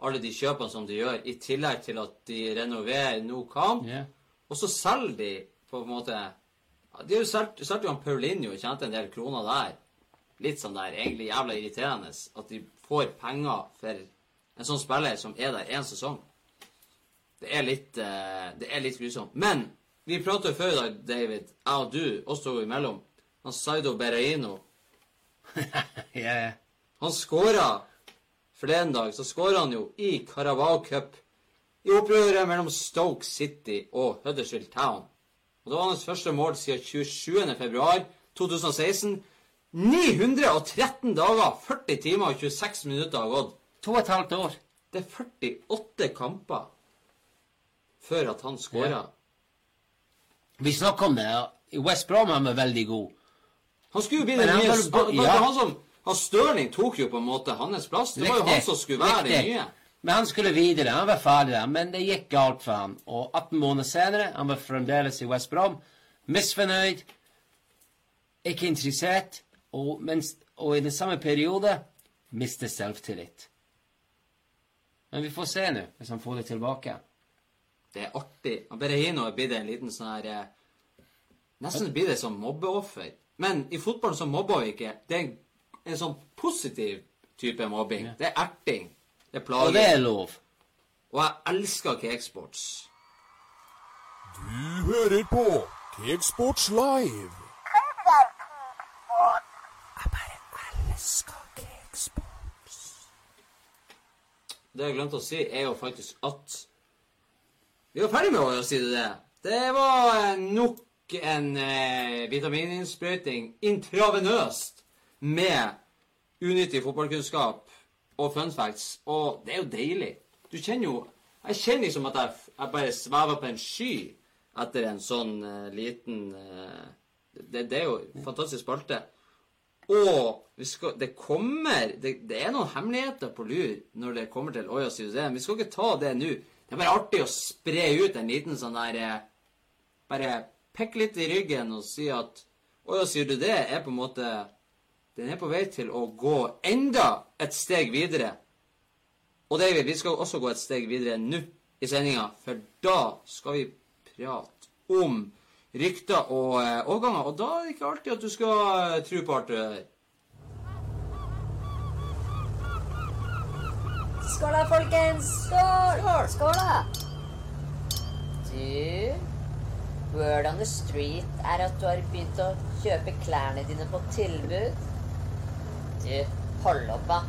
alle de kjøpene som de gjør, i tillegg til at de renoverer Nou Camp, Ja. og så selger de på en måte De har jo solgt solgt jo han Paulinho og tjente en del kroner der. Litt sånn der, egentlig jævla irriterende at de får penger for en sånn spiller som er der én sesong. Det er litt, eh, det er litt grusomt. Men vi pratet jo før i dag, David, jeg og du, oss to imellom. Han Saido Berraino, *laughs* ja. han skåra forleden dag. Så skåra han jo i Carabao Cup i opprøret mellom Stoke City og Huddersfield Town. Og Det var hans første mål siden 27. februar 2016. 913 dager, 40 timer og 26 minutter har gått. To og et halvt år. Det er 48 kamper før at han skåra. Ja. Vi snakker om det. I West Brom er veldig god. Han skulle jo bli den nye han, han Stirling tok jo på en måte hans plass. Det var jo han som skulle være den nye. Men han skulle videre. Han var ferdig der. Men det gikk galt for han. Og 18 måneder senere, han var fremdeles i West Brom. Misfornøyd. Ikke interessert. Og, mens, og i den samme periode mister selvtillit. Men vi får se nå, hvis han får det tilbake. Det er artig. Han Berahino er blitt en liten sånn her eh, Nesten blir det som mobbeoffer. Men i fotballen så mobber vi ikke. Det er en, en sånn positiv type mobbing. Det er erting. Det er Og det er lov. Og jeg elsker cakesports. Du hører på Cakesports Live. Jeg bare elsker Cakesports. Det jeg glemte å si, er jo faktisk at Vi var ferdig med å si det. Det var eh, nok en eh, vitamininnsprøyting intravenøst med unyttig fotballkunnskap og fun facts. Og det er jo deilig. Du kjenner jo Jeg kjenner liksom at jeg, jeg bare svever på en sky etter en sånn eh, liten eh, det, det er jo fantastisk spalte. Og skal, det kommer det, det er noen hemmeligheter på lur når det kommer til Oya Suzén. Vi skal ikke ta det nå. Det er bare artig å spre ut en liten sånn der eh, Bare pekke litt i ryggen og si at Oya, sier du det? Er på en måte Den er på vei til å gå enda et steg videre. Og David, vi skal også gå et steg videre nå i sendinga, for da skal vi prate om rykter og eh, overganger. Og da er det ikke alltid at du skal eh, tro på alt det der. Skål da, folkens! Skål! Skål, da! Du, word on the street er at du har begynt å kjøpe klærne dine på tilbud. Du, hold opp, da.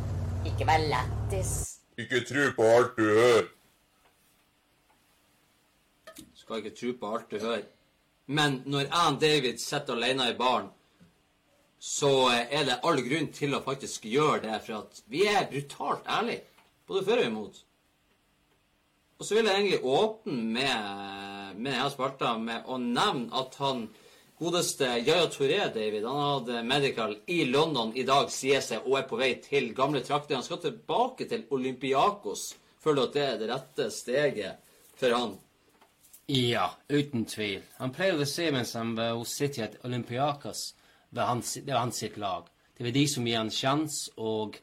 Ikke vær lættis. Ikke tro på alt du hører. Skal ikke tro på alt du hører. Men når jeg og David sitter alene i baren, så er det all grunn til å faktisk gjøre det, for at vi er brutalt ærlige. Både for og imot. Og så vil jeg egentlig åpne med, med denne spalta med å nevne at han godeste Yaya Touré, David, han hadde medical i London i dag, sier seg, og er på vei til gamle trakter. Han skal tilbake til Olympiakos. Føler du at det er det rette steget for han? Ja, uten tvil. Han pleier å si mens han var hos City at Olympiakos var hans, det var hans sitt lag. Det var de som gir han sjans, og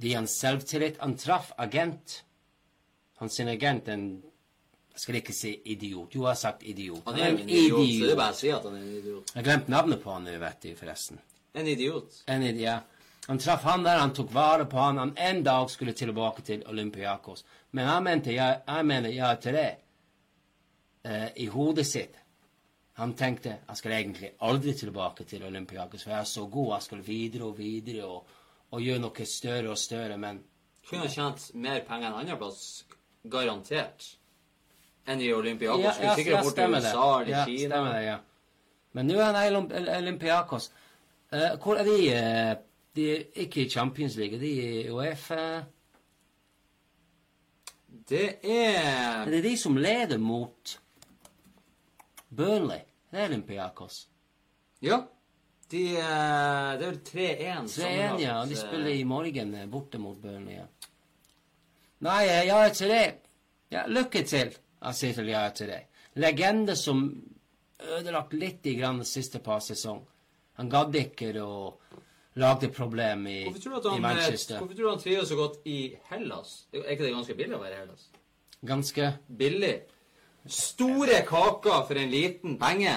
de gir han selvtillit. Han traff agent. Hans agent en Jeg skal ikke si idiot. Du har sagt idiot. Han er jo en idiot, så det er bare å si at han er en idiot. Jeg glemte navnet på han nå, vet du, forresten. En idiot. En idiot. ja. Han traff han der, han tok vare på han. Han en dag skulle tilbake til Olympiakos. Men jeg mente jeg, jeg mener ja til det. Eh, I hodet sitt. Han tenkte jeg skal egentlig aldri tilbake til Olympiakos, for jeg er så god. Jeg skal videre og videre og, og gjøre noe større og større. Men Kunne tjent mer penger enn andreplass, garantert, enn i Olympiakos. ja, ja, sikkert ja, bort til. USA eller Ja, Kina. stemmer det, ja. Men nå er han i Olympiakos. Uh, hvor er de? Uh, de er ikke i Champions League, de er i Uefa Det Er er det de som leder mot Burnley? Det er Olympiakos. Ja. De, eh, det er vel 3-1 3-1, ja. og De spiller i morgen borte mot Burnley. ja. Nei, ja ikke det. Ja, lykke til, sier til deg. Legende som ødelagt litt i grann siste par sesong. Han gadd ikke å lage problem i, i Manchester. hvorfor tror du han trives så godt i Hellas? Er ikke det ganske billig å være i Hellas? Ganske Billig. Store kaker for en liten penge.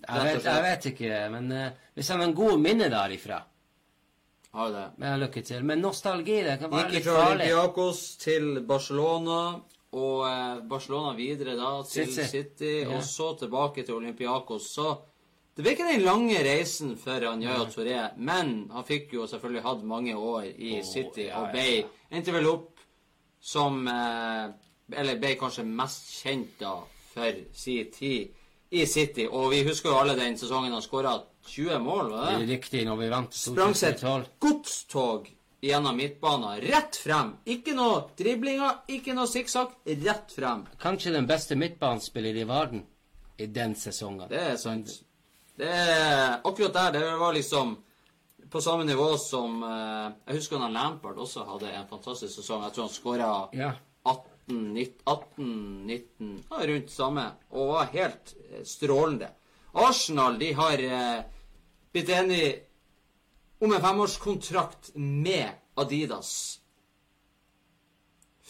Jeg vet, jeg vet ikke, men uh, hvis han har en god minne derifra Har det? Men Lykke til. Men nostalgi, det kan være litt Gikk litt fra farlig. Olympiakos til Barcelona, og eh, Barcelona videre da til City. City, Ja. og så tilbake til Olympiakos. Så det ble ikke den lange reisen for Anjaya Touré, men han fikk jo selvfølgelig hatt mange år i oh, City, ja, og ble, endte vel opp som eh, Eller ble kanskje mest kjent da for sin tid i City. Og vi husker jo alle den sesongen han skåra 20 mål, var det? Riktig, når vi vant Sprang seg 2012. et godstog gjennom midtbanen. Rett frem. Ikke noe driblinger, ikke noe sikksakk. Rett frem. Kanskje den beste midtbanespiller i verden i den sesongen. Det er sant. Det er akkurat der. Det var liksom på samme nivå som eh, Jeg husker han Lampard også hadde en fantastisk sesong. Jeg tror han skåra Ja. 18, 19, ja, Rundt samme. Og var helt eh, strålende. Arsenal de har eh, blitt enige om en femårskontrakt med Adidas.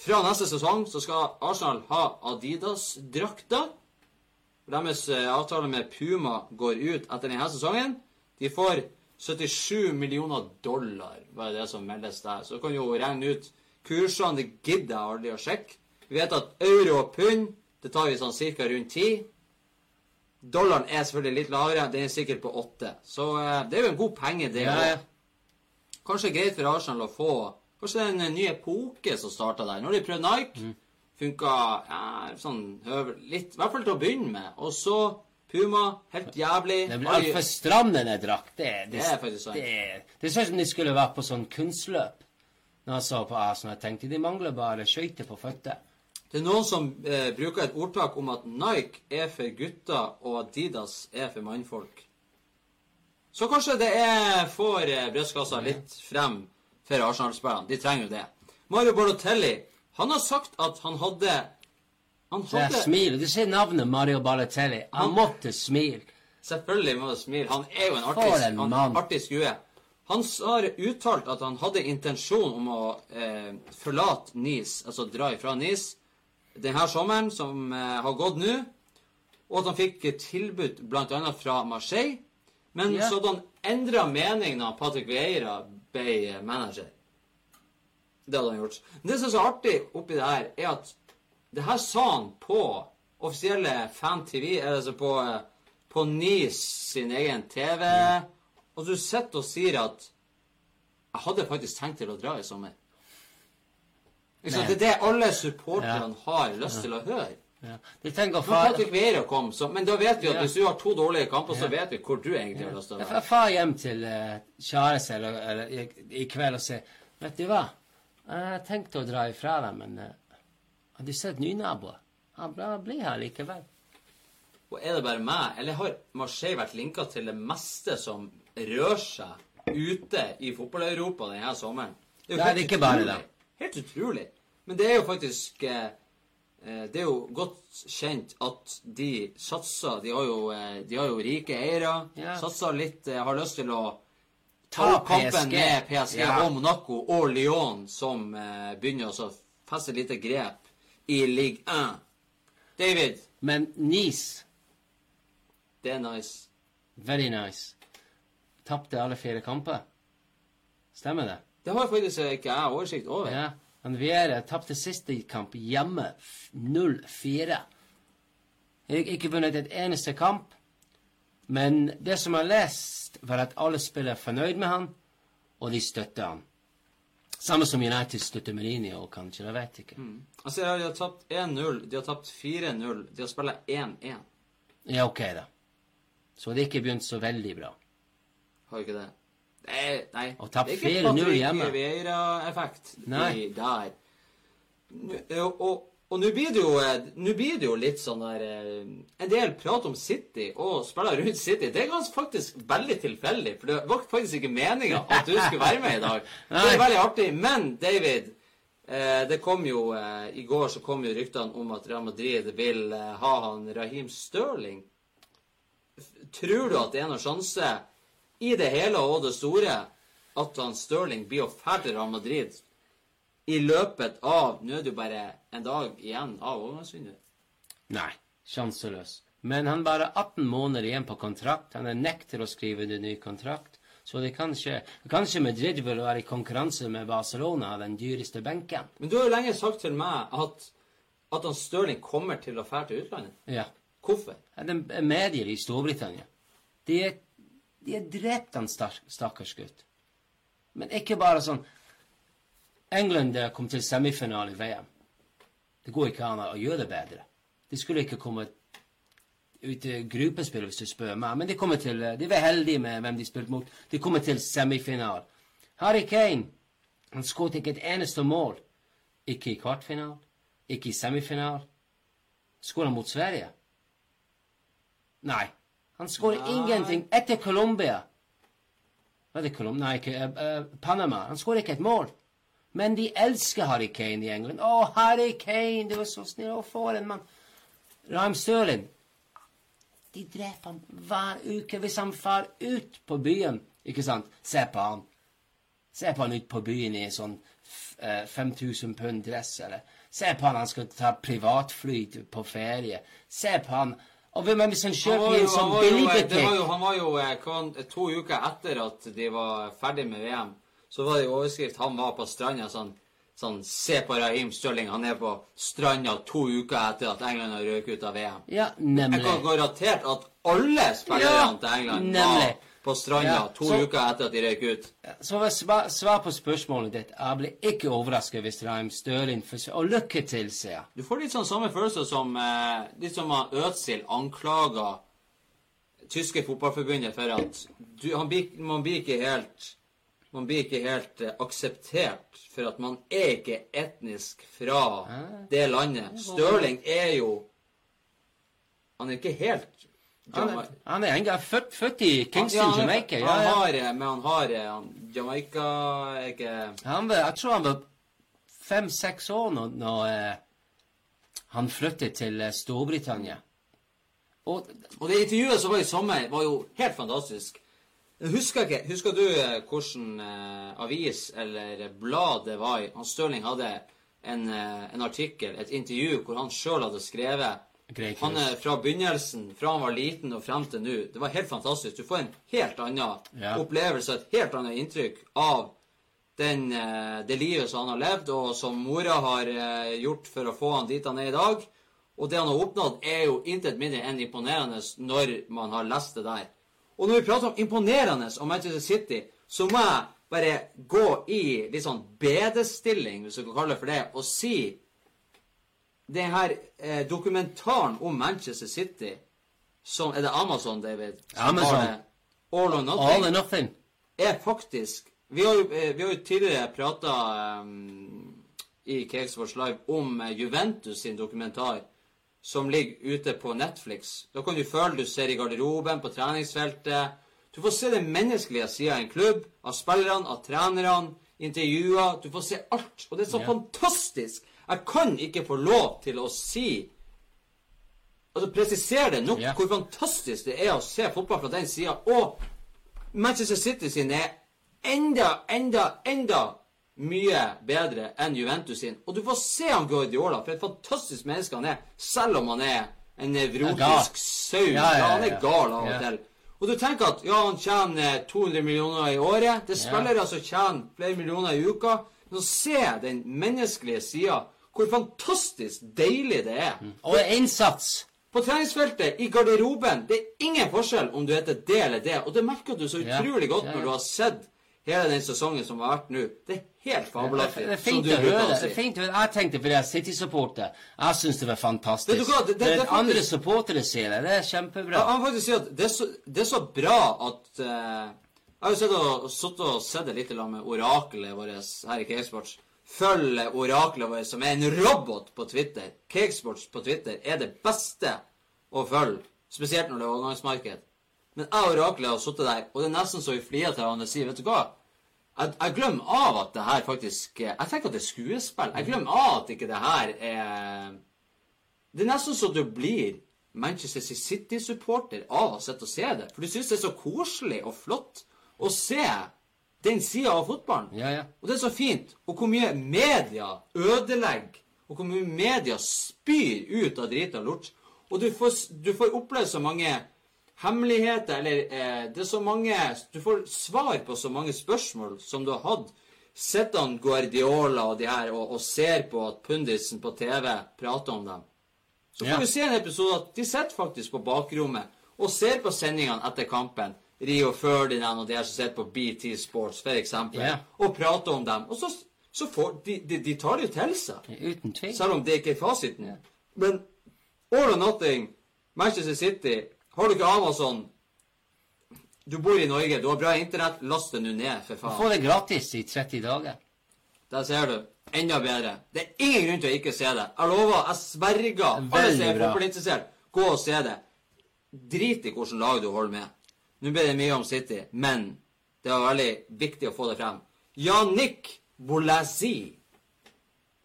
Fra neste sesong så skal Arsenal ha Adidas-drakter. Deres eh, avtale med Puma går ut etter denne sesongen. De får 77 millioner dollar, var det som meldes der. Så kan jo regne ut kursene. Det gidder jeg aldri å sjekke. Vi vet at euro og pund det tar vi sånn cirka rundt 10. Dollaren er selvfølgelig litt lavere. Den er sikkert på 8. Så eh, det er jo en god penge, det Ja, òg. ja. Kanskje greit for Arsenal å få Kanskje det er en ny epoke som starta der. Når de prøvde Nike, Mm. funka ja, sånn høver, litt, I hvert fall til å begynne med. Og så Puma, helt jævlig. Det blir altfor stram, denne drakk, Det, det, Det er faktisk sant. Det, det ser ut som de skulle vært på sånn kunstløp. Når jeg så på Arsenal, jeg tenkte de mangler bare skøyter på føtter. Det er noen som eh, bruker et ordtak om at Nike er for gutter, og Adidas er for mannfolk. Så kanskje det er får eh, brystkassa litt frem for Arsenal-spillerne. De trenger jo det. Mario Balotelli, han har sagt at han hadde Han hadde Det er smil. Du sier navnet Mario Balotelli. Han måtte smile. Selvfølgelig må du smile. Han er jo en artig, en han, artig skue. Han har uttalt at han hadde intensjon om å eh, forlate Nice, altså dra ifra Nice, denne sommeren som eh, har gått nå, og at han fikk tilbud bl.a. fra Marseille. Men Ja. så hadde han endra mening da Patrick Vieira ble eh, manager. Det hadde han gjort. Men det som er så artig oppi det her, er at det her sa han på offisielle Fan-TV, altså på, eh, på NIS sin egen TV. Og du sitter og sier at jeg hadde faktisk tenkt til å dra i sommer. Ikke. Det er det alle supporterne har lyst til å høre. Ja. De tenker far, kom, så, men da vet vi at Ja. hvis du har to dårlige kamper, så vet vi hvor du egentlig har lyst til å være. Jeg far hjem til uh, Kjares eller, eller i, i kveld og sier Vet du hva? Jeg tenkte å dra ifra deg, men uh, har du sett nynaboer? Han bra blir her likevel. Og er det bare meg, eller har Marseille vært linka til det meste som rører seg ute i fotball-Europa denne sommeren? jo Nei, det er ikke bare utrolig. Helt utrolig. Men det er jo faktisk eh, eh, Det er jo godt kjent at de satser De har jo, eh, de har jo rike eiere. Ja. Satser litt eh, Har lyst til å ta kampen PSG. med PSG Ja. og Monaco og Lyon, som eh, begynner å feste lite grep i Ligue 1. David, Men Nice, det er nice. very nice. Tapte alle fire kamper. Stemmer det? Det har faktisk ikke jeg oversikt over. Ja. Han Viera tapte siste kamp hjemme 0-4. Ik- Ikke vunnet et eneste kamp. Men det som jeg har lest, var at alle spillere er fornøyd med han, og de støtter han. Samme som United støtter Mourinho, kanskje. Jeg vet ikke. Altså, De har tapt 1-0, de har tapt 4-0, de har spilt 1-1. Ja, ok, da. Så det er ikke begynt så veldig bra. Har ikke det? Nei, nei. Og tapt det er ikke 4-0 Patrick hjemme. I der. Og, og, og nå blir eh, blir det jo litt sånn der eh, En del prat om City og spiller rundt City. Det er ganske faktisk veldig tilfeldig, for det var faktisk ikke meninga at du skulle være med i dag. *laughs* Det er veldig artig. Men David, eh, det kom jo I går så kom jo ryktene om at Real Madrid vil ha han Raheem Sterling. Tror du at det er noen sjanse i det hele og det store at han Stirling blir å til Real Madrid i løpet av Nå er det jo bare en dag igjen av overgangsvinduet. Nei, sjanseløs. Men han bare 18 måneder igjen på kontrakt. Han er nekter å skrive under ny kontrakt. Så det kan skje. Kanskje Madrid vil være i konkurranse med Barcelona den dyreste benken. Men du har jo lenge sagt til meg at, at han Stirling kommer til å fære til utlandet. Ja. Hvorfor? Ja, Det er medier i Storbritannia. De er, de har drept han stakkars gutt. Men ikke bare sånn England kom til semifinale i VM. Det går ikke an å gjøre det bedre. De skulle ikke komme ut til gruppespill, hvis du spør meg. Men de til De var heldige med hvem de spilte mot. De kommer til semifinal. Harry Kane han skåret ikke et eneste mål. Ikke i kvartfinal, ikke i semifinal. Skåret han mot Sverige? Nei. Han skårer ingenting etter Colombia. Var det Colombia? Nei, ikke uh, uh, Panama. Han skårer ikke et mål. Men de elsker Harry Kane i England. Å, Harry Kane, du var så snill. Å, for en mann. Rahm Sterling. De dreper ham hver uke hvis han far ut på byen. Ikke sant? Se på han. Se på han ut på byen i sånn f- eh, 5000 pund dress, eller Se på han han skal ta privatfly på ferie. Se på han Og hvem- er han som kjøper i en sånn jo, eh, var billigbutikk jo, han var jo eh, to uker etter at de var ferdig med VM, så var det jo overskrift han var på stranda sånn Sånn, Se på Raheem Stirling, han er på stranda to uker etter at England har røket ut av VM. Ja, nemlig. Jeg kan garantert at alle spillerne Ja, til England nemlig. var på stranda Ja, to så- uker etter at de røyk ut. Så svar, svar på spørsmålet ditt. Jeg blir ikke overrasket hvis Raim forsøker Og lykke til, sier jeg. Du får litt sånn samme følelse som eh, litt som at Øtzil anklager tyske fotballforbundet for at du, han blir, man blir ikke helt man blir ikke helt eh, akseptert for at man er ikke etnisk fra det landet. Stirling er jo Han er ikke helt Han er, han er født, født i Kingston, er- Jamaica. Ja, Han har, eh, men han har eh, han, Jamaica er ikke Han var, jeg tror han var fem-seks år når, når eh, han flyttet til Storbritannia. Og Og det intervjuet som var i sommer, var jo helt fantastisk. Husker ikke, husker du hvilken eh, avis eller blad det var i? Han Stirling hadde en, en artikkel, et intervju, hvor han sjøl hadde skrevet Greg Han er fra begynnelsen, fra han var liten og frem til nå. Det var helt fantastisk. Du får en helt annen Ja. opplevelse, et helt annet inntrykk av den, eh, det livet som han har levd, og som mora har eh, gjort for å få han dit han er i dag. Og det han har oppnådd, er jo intet mindre enn imponerende når man har lest det der. Og når vi prater om imponerende om Manchester City, så må jeg bare gå i litt sånn bedestilling, hvis du kan kalle det for det, og si den her eh, dokumentaren om Manchester City som Er det Amazon, David? Amazon. har det? All or Nothing all or nothing. er faktisk Vi har jo, eh, vi har jo tidligere prata i Cakesports Live om eh, Juventus sin dokumentar som ligger ute på Netflix. Da kan du føle du ser i garderoben, på treningsfeltet. Du får se den menneskelige sida av en klubb, av spillerne, av trenerne, intervjuer. Du får se alt. Og det er så yeah. fantastisk. Jeg kan ikke få lov til å si Altså presisere det nok yeah. hvor fantastisk det er å se fotball fra den sida. Og Manchester City sin er enda, enda, enda mye bedre enn Juventus sin. Og du får se han Guardiola, for et fantastisk menneske han er, selv om han er en nevrotisk sau. Ja, ja, Ja, han er gal av og til. Og du tenker at ja, han tjener eh, 200 millioner i året. Det er spillere som tjener flere millioner i uka. Men å se den menneskelige sida, hvor fantastisk deilig det er. Og innsats. På treningsfeltet, i garderoben, det er ingen forskjell om du heter det eller det. Og det merker du så Ja, utrolig godt ja, når ja. du har sett hele den sesongen som har vært nå. Det er helt Det fabelaktig. er som fint å høre. å Det er fint å høre. Jeg tenkte fordi jeg er City-supporter. Jeg syns det var fantastisk. Det, det- det- er det er andre faktisk- supportere sier det. Det er kjempebra. Ja, han faktisk sier at det er så, det er så bra at uh, Jeg har jo og, sittet og sett det litt med oraklet vårt her i Cakesports. Følg oraklet vårt, som er en robot på Twitter. Cakesports på Twitter er det beste å følge. Spesielt når det er overgangsmarked. Men jeg og oraklet har sittet der, og det er nesten så vi flirer til hverandre og sier Vet du hva? Jeg, jeg glemmer av at det her faktisk Jeg tenker at det er skuespill. Jeg glemmer av at ikke det her er det er nesten så du blir Manchester City-supporter av å sitte og se det. For du syns det er så koselig og flott å se den sida av fotballen. Ja, ja. Og det er så fint. Og hvor mye media ødelegger, og hvor mye media spyr ut av drit og lort. Og du får, du får oppleve så mange hemmeligheter, eller eh, det er så mange Du får svar på så mange spørsmål som du har hatt. Sitter han Guardiola og de her og, og ser på at pundisen på TV prater om dem. Så får Ja. vi se en episode at de sitter faktisk på bakrommet og ser på sendingene etter kampen. Rio Ferdinand og de her som sitter på BT Sports, eksempel, Ja. og prater om dem. Og så, så får de, de, de tar det jo til seg. Uten tvil. Selv om det ikke er fasiten. Men all or nothing Manchester City Har du ikke Amazon Du bor i Norge, du har bra internett, last det nå ned, for faen. Få får det gratis i 30 dager. Der ser du. Enda bedre. Det er ingen grunn til å ikke se det. Jeg lover, jeg sverger. Alle som er fotballinteressert, gå og se det. Drit i hvilket lag du holder med. Nå ble det mye om City, men det var veldig viktig å få det frem. Yannick Bolasi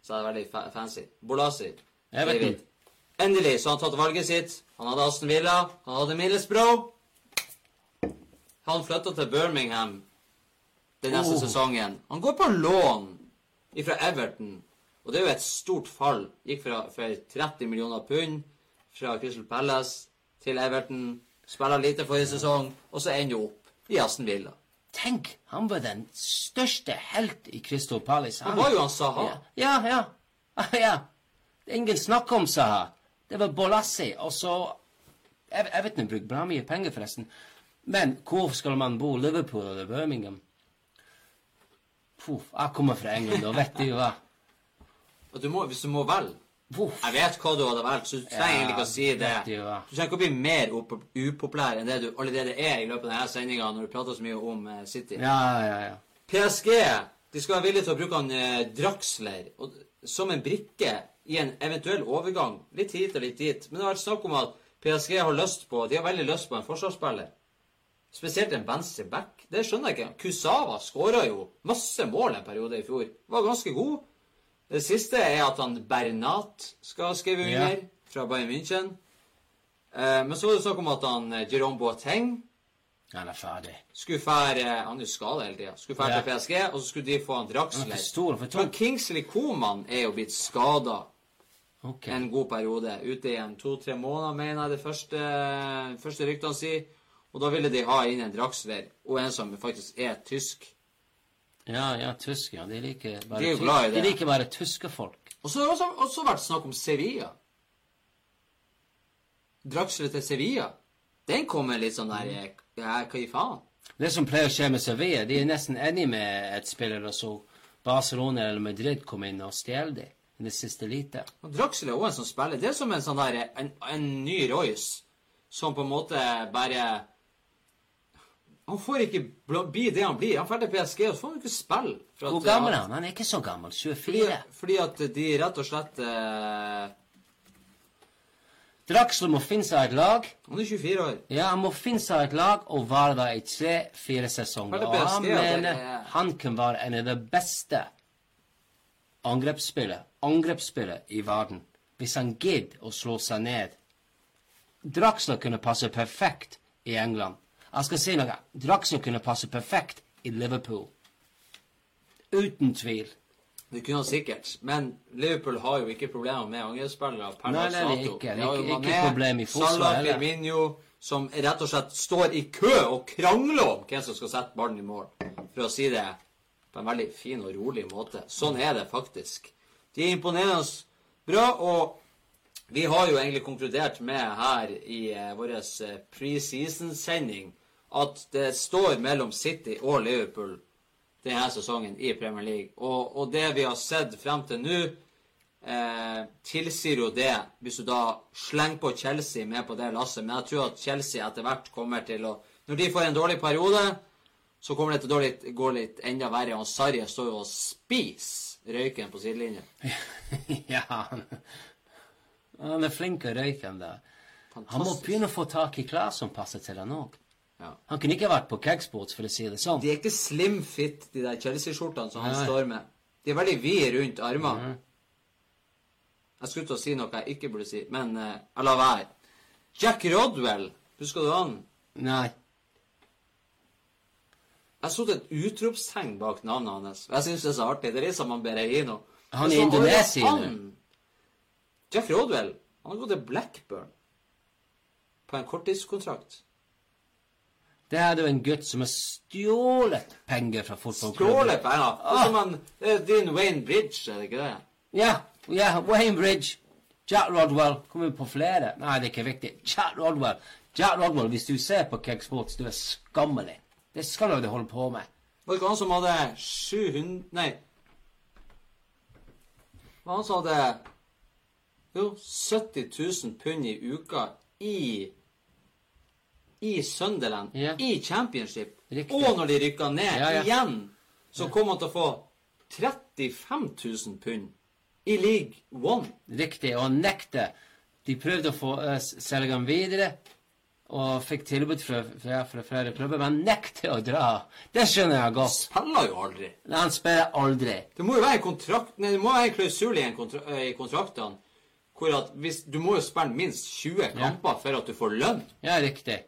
Så er det veldig fa fancy. Bolasi. Everton. David. Endelig så har han tatt valget sitt. Han hadde Aston Villa, han hadde Millesbro. Han flytta til Birmingham den neste Oh. sesongen. Han går på lån fra Everton, og det er jo et stort fall. Gikk fra, fra 30 millioner pund fra Crystal Palace til Everton. Spiller lite forrige sesong, og så ender jo opp i Aston Villa. Tenk, han var den største helt i Crystal Palace. Han var jo han Saha. Ja, ja. ja. *laughs* ja. Det ingen snakk om Saha. Det var Bolassi, og så Jeg vet ikke, han bruker bra mye penger, forresten. Men hvor skal man bo? Liverpool eller Birmingham? Puff, jeg kommer fra England, da vet du hva? Du må, hvis du må velge. Jeg vet hva du hadde valgt, så du trenger egentlig ikke å si det. du trenger ikke å bli mer upopulær enn det du allerede er i løpet av denne sendinga når du prater så mye om eh, City. Ja, ja, ja. PSG de skal være villige til å bruke han eh, Draxler og, som en brikke i en eventuell overgang. Litt hit og litt dit. Men det har vært snakk om at PSG har lyst på De har veldig lyst på en forsvarsspiller. Spesielt en venstre back. Det skjønner jeg ikke. Kusawa skåra jo masse mål en periode i fjor. Var ganske god. Det siste er at han Bernat skal skrive skrevet under fra Bayern München. Eh, men så var det snakk om at han eh, Jerome Boateng Han er ferdig. skulle fære Han er skada hele tida. Skulle fære Ja. til PSG, og så skulle de få han er Draxler. stor Men. Kingsley Coman er jo blitt skada okay. en god periode. Ute igjen to-tre måneder, mener jeg det første, første ryktene sier. Og da ville de ha inn en Draxler, og en som faktisk er tysk. Ja, ja, tysk, ja. De liker bare, De er jo glad i det. De liker bare tyske folk. Og så har det også, også vært snakk om Sevilla. Draxler til Sevilla. Den kommer litt sånn der eh, Ja, hva i faen? Det som pleier å skje med Sevilla, de er nesten enig med et spiller, og så Barcelona eller Madrid kom inn og stjal de. i det siste lite. Og Draxler er også en som spiller. Det er som en sånn der, en, en ny Royce, som på en måte bare Han får ikke bli det han blir. Han drar til PSG, og så får han ikke spille. Hvor gammel er han? Han er ikke så gammel. 24. fordi at de rett og slett eh, Draxler må finne seg et lag. Han er 24 år. Ja, han må finne seg et lag og være der i tre-fire sesonger. Og han mener er- han kan være en av de beste angrepsspillere i verden. Hvis han gidder å slå seg ned. Draxler kunne passe perfekt i England. Jeg skal si noe. Draxler kunne passe perfekt i Liverpool. Uten tvil. Det kunne han sikkert. Men Liverpool har jo ikke problemer med angrepsspillere per Nei, dags nei, det er ikke- De har ikke- ikke problem i forsvaret Salah. Firmino, som rett og slett står i kø og krangler om hvem som skal sette ballen i mål. For å si det på en veldig fin og rolig måte. Sånn er det faktisk. De er imponerende bra, og vi har jo egentlig konkludert med her i eh, vår eh, preseason-sending at det står mellom City og Liverpool denne sesongen i Premier League. Og, og det vi har sett frem til nå, eh, tilsier jo det, hvis du da slenger på Chelsea med på det lasset. Men jeg tror at Chelsea etter hvert kommer til å Når de får en dårlig periode, så kommer det til å gå litt, gå litt enda verre. Og Sarri står jo og spiser røyken på sidelinjen. *laughs* ja, han, han er flink å røyke, han der. Han må begynne å få tak i klær som passer til han òg. Ja. Han kunne ikke vært på Kegsports, for å si det sånn. De er ikke slim fit, de der Chelsea-skjortene som han Nei. står med. De er veldig vide rundt armene. Jeg skulle til å si noe jeg ikke burde si, men uh, jeg lar være. Jack Rodwell, husker du han? Nei. Jeg så et utropstegn bak navnet hans. Jeg syns det er så artig. Det er liksom som han ber Han i Indonesia, han- Jack Rodwell. Han har gått til Blackburn på en korttidskontrakt. Det er jo en gutt som har stjålet penger fra fotballklubben. Stjålet penger. Det er som han det er din Wayne Bridge, er det ikke det? Ja, ja, Wayne Bridge. Jack Rodwell. Kommer vi på flere? Nei, det er ikke viktig. Jack Rodwell. Jack Rodwell, hvis du ser på Kegsports, du er skammelig. Det er skammelig du holder på med. Var det ikke han som hadde 700 Nei. Var han som hadde Jo, 70 000 pund i uka i i Sunderland, Ja. i Championship, Riktig. og når de rykka ned Ja, ja. igjen, så kom han til å få 35 000 pund i League One. Riktig. Og han nekter. De prøvde å få uh, selge ham videre, og fikk tilbud fra, fra, fra flere klubber, men han nekter å dra. Det skjønner jeg godt. Spiller jo aldri. Nei, Han spiller aldri. Det må jo være en kontrakt Nei, det må være en klausul i, kontra, eh, i kontraktene hvor at hvis Du må jo spille minst 20 kamper for at du får lønn. Ja, riktig.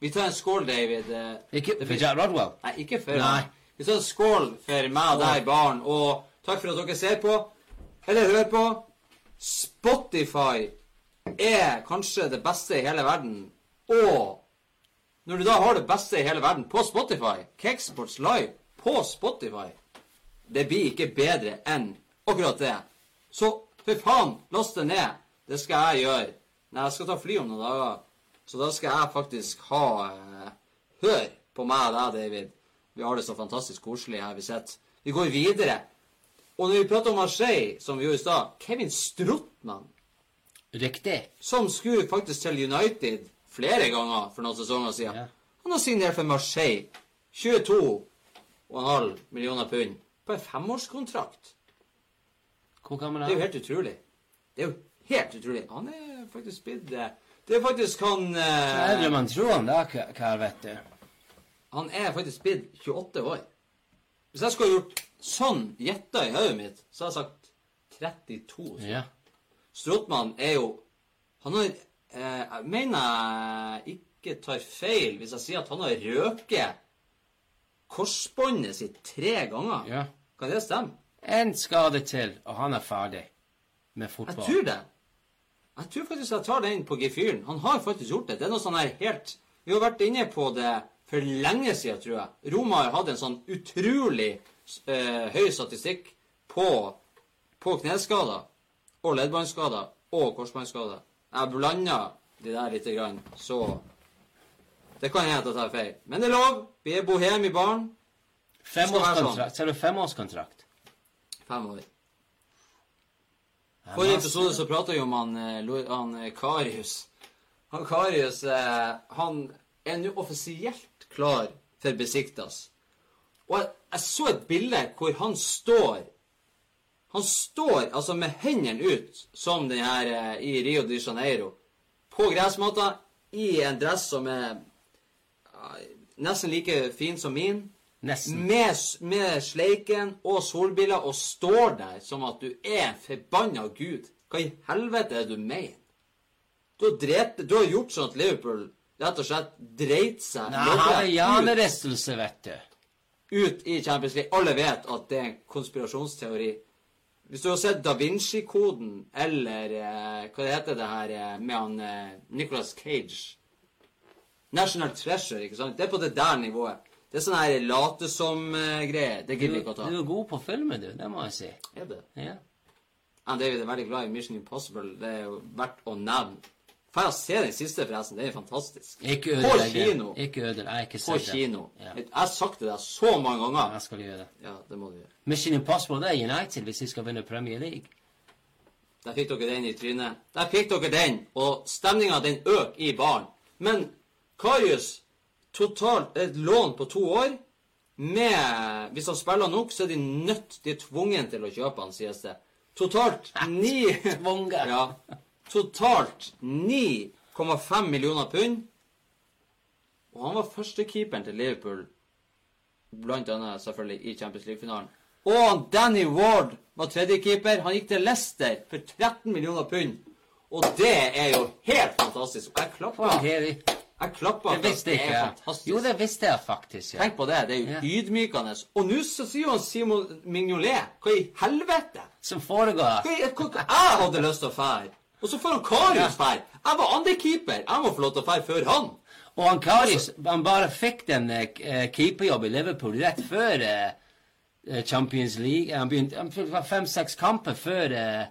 Vi tar en skål, David. eh, Ikke for Jack Rodwell. Nei, ikke for Nei. Vi tar en skål for meg og deg, barn, og takk for at dere ser på, eller hører på. Spotify er kanskje det beste i hele verden, og når du da har det beste i hele verden på Spotify, Cakesports Live på Spotify, det blir ikke bedre enn akkurat det. Så for faen, last det ned. Det skal jeg gjøre. Nei, jeg skal ta fly om noen dager. Så da skal jeg faktisk ha eh, Hør på meg og deg, David. Vi har det så fantastisk koselig her vi sitter. Vi går videre. Og når vi prater om Marseille, som vi gjorde i stad Kevin Strottmann, Riktig. som skulle faktisk til United flere ganger for noen sesonger siden, Ja. han har signert for Marseille 22,5 millioner pund på en femårskontrakt. Hvor gammel Det er er jo helt utrolig. Det er jo helt utrolig. Han er faktisk blitt Det er faktisk han Hva er det eh, man tror han da, Ka- Karl, vet du? Han er faktisk blitt 28 år. Hvis jeg skulle gjort sånn gjetta i hodet mitt, så hadde jeg sagt 32. Ja. Stråtmann er jo Han har eh, Jeg mener jeg ikke tar feil hvis jeg sier at han har røket korsbåndet sitt tre ganger. Ja. Kan det stemme? En skade til, og han er ferdig med fotball. Jeg tror det. Jeg tror faktisk jeg tar den på gefühlen. Han har faktisk gjort det. Det er noe sånn her helt Vi har vært inne på det for lenge siden, tror jeg. Roma har hatt en sånn utrolig eh, høy statistikk på, på kneskader og leddbåndskader og korsbåndskader. Jeg blander de der lite grann, så Det kan hende at jeg tar feil. Men det er lov. Vi er bohem i baren. Være sånn. Femårskontrakt. Ser du femårskontrakt? Fem år. Forrige episode så prata vi om han, eh, han eh, Karius. Han Karius eh, han er nå offisielt klar for Besiktas. Og jeg, jeg så et bilde hvor han står Han står altså med hendene ut, som den her i Rio de Janeiro, på gressmatta i en dress som er nesten like fin som min Nesten. med, med sleiken og solbriller og står der som at du er en forbanna gud. Hva i helvete er det du mener? Du har, drept, du har gjort sånn at Liverpool rett og slett dreit seg Nei, hjernerystelse, vet du. ut i Champions League. Alle vet at det er en konspirasjonsteori. Hvis du har sett Da Vinci-koden, eller eh, hva heter det her eh, med han eh, Nicolas Cage National Treasure, ikke sant? Det er på det der nivået. Det er sånn her late som-greie. det gidder vi ikke å ta. du er god på filmer, du. Det må jeg si. Er det? Ja. Ja, David er veldig glad i Mission Impossible. Det er jo verdt å nevne. Får jeg se den siste, forresten? Den er fantastisk. Ikke På ødelegg det. kino. Ikke ødelegg. Jeg har ikke På sett det. kino. Ja. Jeg har sagt det der så mange ganger. Jeg skal gjøre det. Ja, det må du gjøre. Mission Impossible det er United hvis de skal vinne Premier League. Der fikk dere den i trynet. Der fikk dere den, og stemninga den øker i baren. Men Karius, totalt et lån på to år med Hvis han spiller nok, så er de nødt De er tvungen til å kjøpe han, sies det. Totalt *laughs* ni Ja. Totalt 9,5 millioner pund. Og han var førstekeeperen til Liverpool, blant annet selvfølgelig i Champions League-finalen. Og Danny Ward var tredjekeeper. Han gikk til Leicester for 13 millioner pund. Og det er jo helt fantastisk. Og jeg klapper. Jeg klapper Det for visste det ikke. Jo, det visste jeg faktisk. ja. Tenk på det. Det er jo Ja. ydmykende. Og nå så sier han Simon Mignolet Hva i helvete? Som foregår. Hva Jeg hadde lyst til å fære. Og så får han Karius fære. Jeg var andrekeeper. Jeg må få lov til å fære før han. Og han Karius han bare fikk den eh, keeperjobb i Liverpool rett før eh, eh, Champions League. Han begynte fem-seks kamper før eh,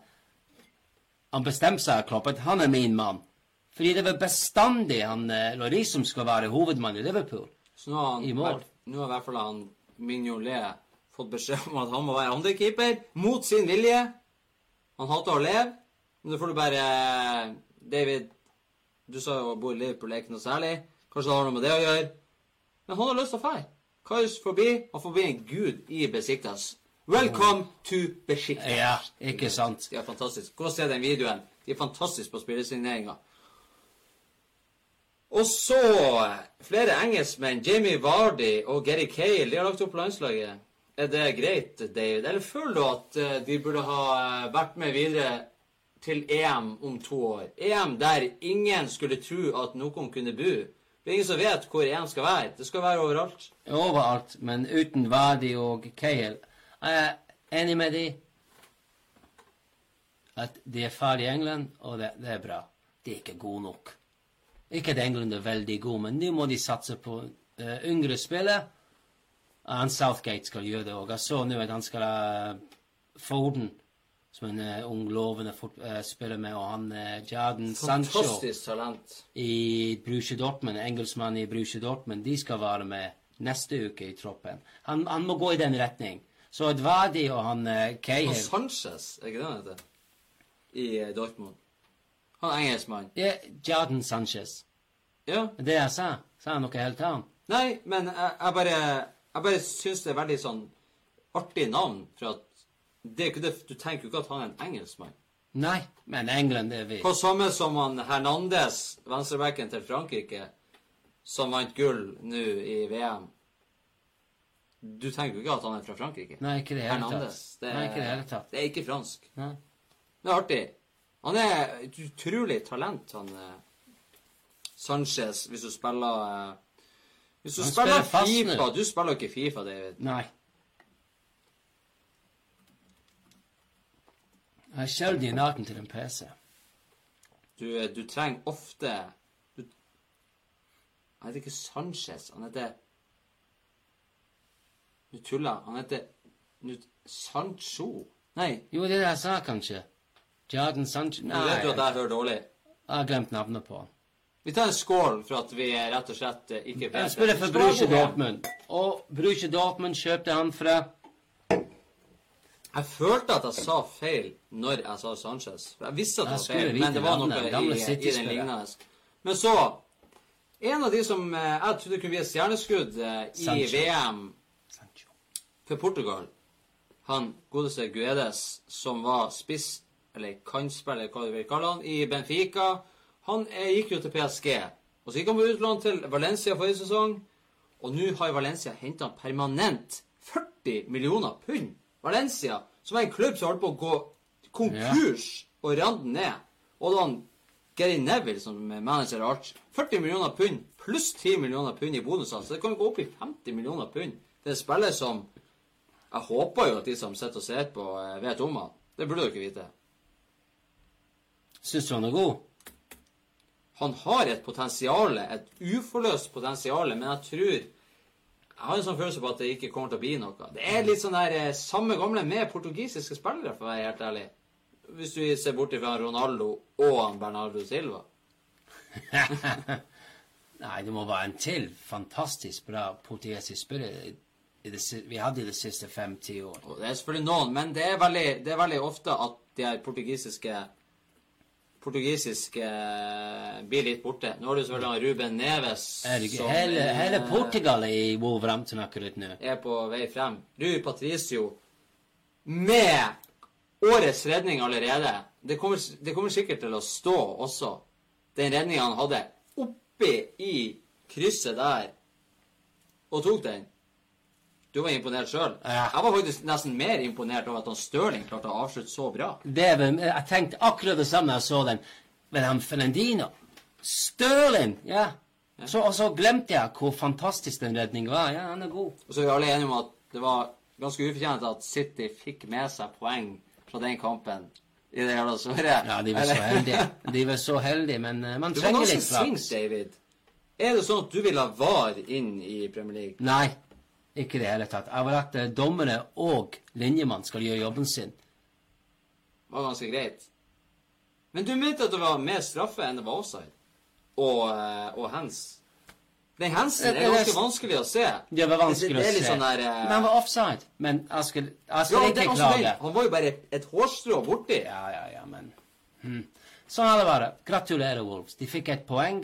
han bestemte seg, å at han er min mann. Fordi det var bestandig han eh, Lloris som skal være hovedmann i Liverpool. Så nå har, han, I mål. nå har i hvert fall han Mignolet fått beskjed om at han må være andrekeeper mot sin vilje. Han hater å leve. Men da får du bare David Du sa jo å bo i Liverpool er ikke noe særlig. Kanskje det har noe med det å gjøre. Men han har lyst til å dra. Kais forbi. Han får bli en gud i Besiktas. Welcome to Besiktas. Ja, ikke sant? De er fantastiske. Gå og se den videoen. De er fantastiske på spillesigneringa. Og så flere engelskmenn. Jamie Vardy og Gary Cale. De har lagt opp landslaget. Er det greit, David? Eller føler du at eh, de burde ha eh, vært med videre til EM om to år? EM der ingen skulle tro at noen kunne bo. Det er ingen som vet hvor EM skal være. Det skal være overalt. Overalt, men uten Vardy og Cale. Jeg er enig med de. At de er ferdig i England, og det, det er bra. De er ikke gode nok. Ikke at England er veldig god, men nå må de satse på uh, yngre spillere. Han Southgate skal gjøre det òg. Jeg så nå at han skal ha Foden som en uh, ung, lovende eh, spiller med, og han uh, Jaden Sancho talent. i Bruce Dortmund, engelskmann i Bruce Dortmund, de skal være med neste uke i troppen. Han, han må gå i den retning. Så Edvardi og han uh, Og Sanchez, er ikke det han heter? I eh, Dortmund. Han er engelskmann. ja, Jordan Sanchez. Ja. Det jeg sa? Sa jeg noe helt annet? Nei, men jeg, jeg bare Jeg bare syns det er veldig sånn artig navn, for at det er ikke det, Du tenker jo ikke at han er en engelskmann. Nei, men England, er vi. På samme som han Hernandez, venstrebacken til Frankrike, som vant gull nå i VM. Du tenker jo ikke at han er fra Frankrike? Nei, ikke det hele Hernandez. tatt. Det, Nei, ikke det hele tatt. det er ikke fransk. Nei. Det er artig. Han er et utrolig talent, han eh, Sanchez, hvis du spiller eh, Hvis du Han spiller, spiller. Fifa Du spiller ikke Fifa, David. Nei. Jeg er sjelden naken til en PC. Du, eh, du trenger ofte du, Han heter ikke Sanchez. Han heter Du tuller. Han heter Sancho. Nei. Jo, det er det jeg sa, kanskje. Jadon Sanchez Du vet jo at jeg hører dårlig. Jeg har glemt navnet på han. Vi tar en skål for at vi rett og slett ikke vet Jeg spiller for Bruce Dortmund. Og Bruce Dortmund kjøpte han fra Jeg følte at jeg sa feil når jeg sa Sanchez. Jeg visste at det var feil, men det var noe i, i den lignende. Men så En av de som eh, jeg trodde kunne bli et stjerneskudd eh, i Sancho. VM Sancho. for Portugal, han godeste Guedes, som var spiss, eller kantspiller, hva du vil kalle han, i Benfica, han er, gikk jo til PSG. Og så gikk han på utlån til Valencia forrige sesong, og nå har Valencia henta permanent 40 millioner pund. Valencia, som er en klubb som holdt på å gå konkurs og rande ned. Og da han Gary Neville som manager av Arch 40 millioner pund pluss 10 millioner pund i bonuser. Så det kan jo gå opp i 50 millioner pund. Det er en spiller som Jeg håper jo at de som sitter og ser på, eh, vet om han. Det burde dere vite. Syns du han er god? Han har et potensial, et uforløst potensial, men jeg tror Jeg har en sånn følelse på at det ikke kommer til å bli noe. Det er litt sånn der eh, samme gamle med portugisiske spillere, for å være helt ærlig. Hvis du ser bort fra Ronaldo og han Bernardo Silva. *laughs* Nei, det må være en til fantastisk bra portugisisk spiller vi hadde i de siste fem-ti år. Og det er selvfølgelig noen, men det er veldig, det er veldig ofte at de her portugisiske portugisiske eh, blir litt borte. Nå har du selvfølgelig han Ruben Neves som hele, eh, hele Portugal er i Wolverhampton akkurat nå. er på vei frem. Rui Patricio med årets redning allerede. Det kommer, det kommer sikkert til å stå også, den redninga han hadde oppi i krysset der, og tok den. Du var imponert sjøl. Ja. Jeg var faktisk nesten mer imponert over at han Stirling klarte å avslutte så bra. Det jeg tenkte akkurat det samme da jeg så den. Men han Fernandino Stirling! Ja. Så, og så glemte jeg hvor fantastisk den redningen var. Ja, han er god. Og så er vi alle enige om at det var ganske ufortjent at City fikk med seg poeng fra den kampen i det hele såret. Ja, de var så heldige. *laughs* De var så heldige, men eh, man Du var trenger ganske litt flaks. sint, David. Er det sånn at du vil ha VAR inn i Premier League? Nei, ikke i det hele tatt. Jeg vil at eh, dommere og linjemann skal gjøre jobben sin. Det var ganske greit. Men du mente at det var mer straffe enn det var offside? Og, eh, og hands? Den handsen Det- er ganske vanskelig å se. Det var vanskelig det, det er å se. Sånn der, uh... Men han var offside. Men jeg skulle, jeg skulle ja, ikke klage. Altså, han var jo bare et hårstrå borti. Ja, ja, ja, men hm. Sånn er det bare. Gratulerer, Wolves. De fikk et poeng.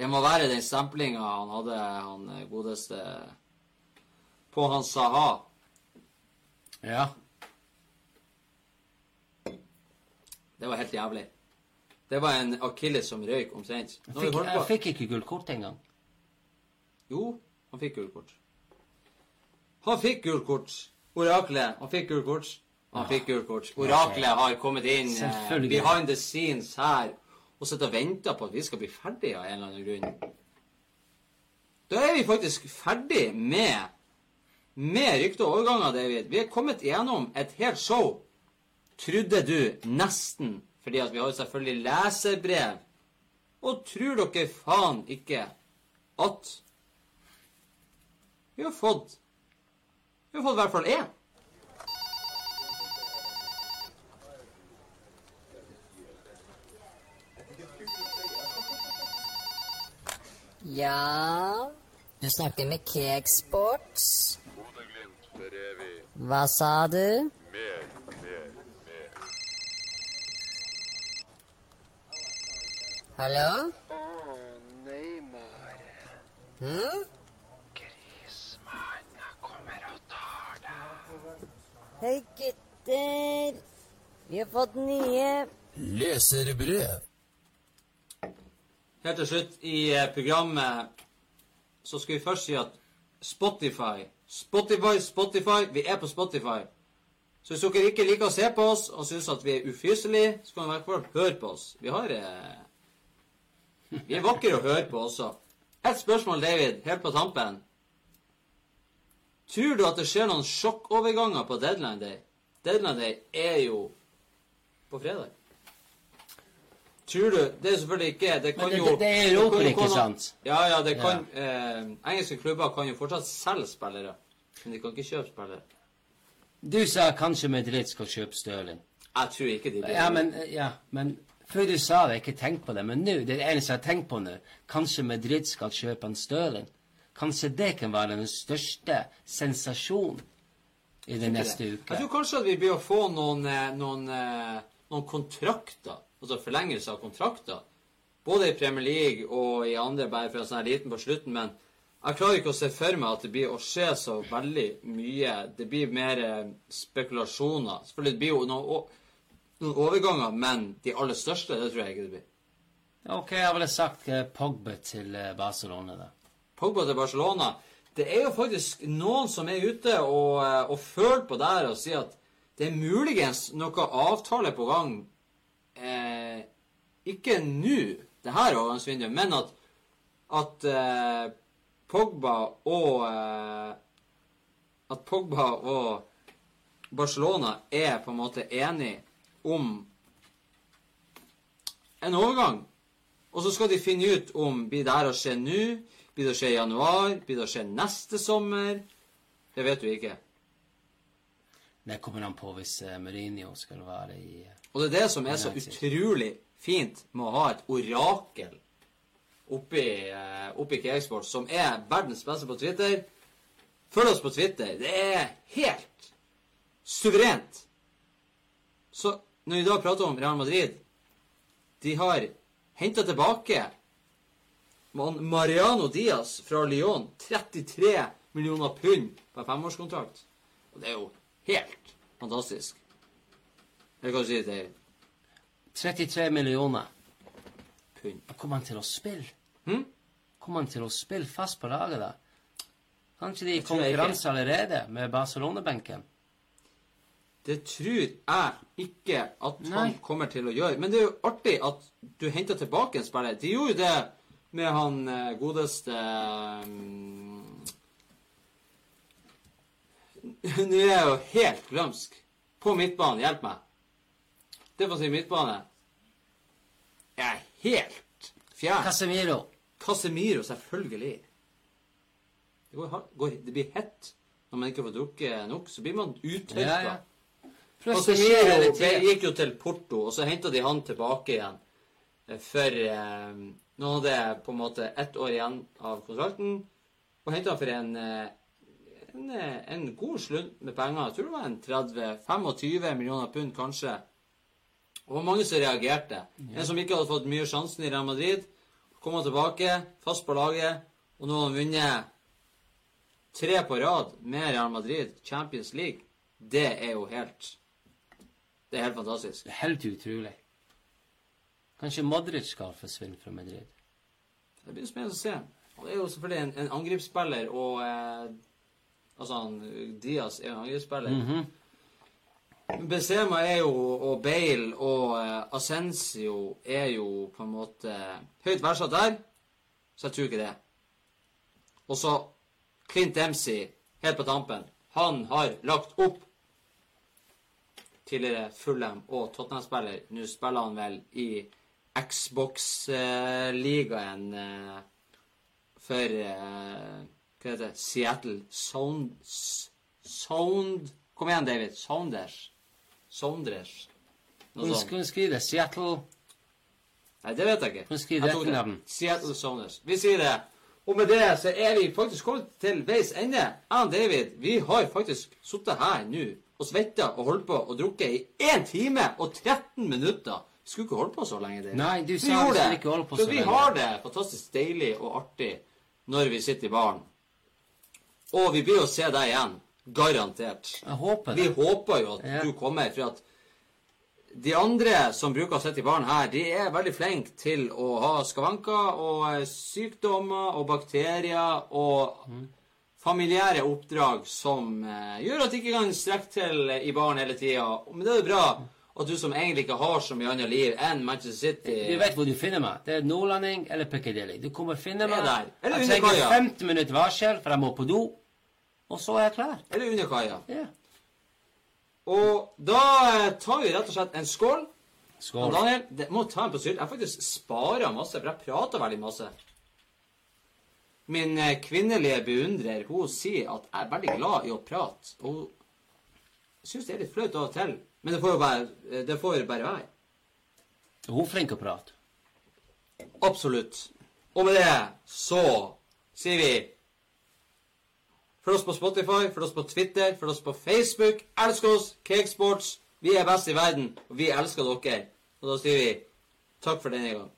Det må være den stemplinga han hadde, han eh, godeste På han Saha. Ja. Det var helt jævlig. Det var en akilles som røyk omtrent. Jeg fikk, jeg fikk ikke gult kort engang. Jo, han fikk gult kort. Han fikk gult kort. Oraklet, han fikk gult kort. Han fikk gult kort. Oraklet har kommet inn eh, behind the scenes her og sitter og venter på at vi skal bli ferdige av en eller annen grunn. Da er vi faktisk ferdig med med rykte og overganger, David. Vi er kommet gjennom et helt show. Trodde du nesten, fordi at vi har jo selvfølgelig leserbrev. Og tror dere faen ikke at vi har fått Vi har fått i hvert fall én. Ja, du snakker med Cakesports. Hva sa du? Mer, mer, mer. Hallo? Hm? Hei, gutter. Vi har fått nye. Leserbrev. Helt til slutt i eh, programmet så skal vi først si at Spotify Spotify, Spotify. Vi er på Spotify. Så hvis dere ikke liker å se på oss og syns at vi er ufyselige, så kan dere i hvert fall høre på oss. Vi har eh, Vi er vakre å høre på også. Et spørsmål, David, helt på tampen. Tror du at det skjer noen sjokkoverganger på deadline day? Deadline day er jo på fredag. Tror du Det er selvfølgelig ikke Det kan det- jo det- det er Europa, kan ikke sant? Ja, ja, det kan eh, Engelske klubber kan jo fortsatt selge spillere, men de kan ikke kjøpe spillere. Du sa kanskje Madrid skal kjøpe Stirling. Jeg tror ikke de blir Ja, men, ja, men før du sa det, jeg har ikke tenkt på det. Men nå, det er det eneste jeg har tenkt på nå, kanskje Madrid skal kjøpe en Stirling. Kanskje det kan være den største sensasjonen i det neste Jeg tror kanskje at vi blir å få noen, eh, noen, eh, noen kontrakter, altså forlengelse av kontrakter, både i Premier League og i andre, bare for å være her liten på slutten, men jeg klarer ikke å se for meg at det blir å skje så veldig mye. Det blir mer eh, spekulasjoner. Selvfølgelig det blir jo noen, noen overganger, men de aller største, det tror jeg ikke det blir. Ok, jeg ville sagt eh, Pogba til eh, Barcelona, da. Pogba til Barcelona. Det er jo faktisk noen som er ute og, og føler på der og sier at det er muligens noe avtale på gang. Eh, ikke nå, det her overgangsvinduet, men at, at eh, Pogba og eh, At Pogba og Barcelona er på en måte enige om en overgang. Og så skal de finne ut om blir det her å skje nå, blir det å skje i januar, blir det å skje neste sommer. Det vet du ikke. Det kommer an på hvis eh, Mourinho skal være i eh, Og det er det som er så utrolig fint med å ha et orakel oppi, uh, oppi Cakesports, som er verdens beste på Twitter. Følg oss på Twitter. Det er helt suverent. Så når vi da prater om Real Madrid De har henta tilbake Mariano Diaz fra Lyon. 33 millioner pund på en femårskontrakt. Og det er jo helt fantastisk. Jeg hva si David? 33 millioner. Pund. Kommer han til å spille? Hmm? Kommer han til å spille fast på laget, da? Kanskje de er i konkurranse allerede med Barcelona-benken? Det tror jeg ikke at han kommer til å gjøre. Men det er jo artig at du henter tilbake en spiller. De gjorde jo det med han eh, godeste mm, *laughs* Nå er jeg jo helt glømsk. På midtbanen, hjelp meg. Defensiv midtbane. Jeg er helt fjern. Casemiro. Casemiro, selvfølgelig. Det, går, går, det blir hett når man ikke får drukket nok. Så blir man uttørka. Ja, ja. Det Casemiro gikk jo til Porto, og så henta de han tilbake igjen. eh, For eh, Nå hadde jeg på en måte ett år igjen av kontrakten, og henta han for en, eh, en, eh, en god slunt med penger. Jeg tror det var en 30-25 millioner pund, kanskje. Og det var mange som reagerte. En som ikke hadde fått mye sjansen i Real Madrid, kom han tilbake, fast på laget, og nå har han vunnet tre på rad med Real Madrid, Champions League. Det er jo helt Det er helt fantastisk. Det er helt utrolig. Kanskje Madrid skal forsvinne fra Madrid. Det blir spennende å se. Det er jo selvfølgelig en, en angrepsspiller, og eh, Altså, han, Diaz er jo en angrepsspiller. Mhm. Men Benzema er jo, og Bale og uh, Ascencio er jo på en måte høyt verdsatt der, så jeg tror ikke det. Og så Clint Dempsey, helt på tampen. Han har lagt opp tidligere Fulham og Tottenham-spiller. Nå spiller han vel i Xbox-ligaen eh, for eh, Hva heter det? Seattle Sound... Sound Kom igjen, David. Sounders. Sounders. Noe skulle sånt. hun skrive det? Seattle Nei, det vet jeg ikke. Jeg du etternavn? det. Seattle Sounders. Vi sier det. Og med det så er vi faktisk kommet til veis ende. Jeg og David, vi har faktisk sittet her nå og svetta og holdt på og drukket i 1 time og 13 minutter. Vi skulle ikke holdt på så lenge. David. Nei, du sa vi skulle ikke holde på Så så vi har det fantastisk deilig og artig når vi sitter i baren. Og vi blir å se deg igjen. Garantert. Jeg håper Vi håper jo at Ja. du kommer, for at de andre som bruker å sitte i baren her, de er veldig flinke til å ha skavanker og eh, sykdommer og bakterier og familiære oppdrag som eh, gjør at de ikke kan strekke til i baren hele tida. Men det er jo bra at du som egentlig ikke har så mye annet liv enn Manchester City Du vet hvor du finner meg. Det er nordlanding eller Piccadilly. Du kommer finne meg Jeg er der. Eller Jeg trenger kaia. 15 minutter varsel, for jeg må på do. Og så er jeg klar. Eller under kaia. Ja. Og da eh, tar vi rett og slett en skål. Skål. Og Daniel, det må ta en på sylt. Jeg faktisk sparer masse, for jeg prater veldig masse. Min eh, kvinnelige beundrer hun sier at jeg er veldig glad i å prate. Og hun syns det er litt flaut av og til. Men det får jo bare, eh, det får bare være. Hun er flink å prate. Absolutt. Og med det så sier vi Følg oss på Spotify, følg oss på Twitter, følg oss på Facebook. Elsk oss! Cakesports. Vi er best i verden, og vi elsker dere. Og da sier vi takk for denne gang.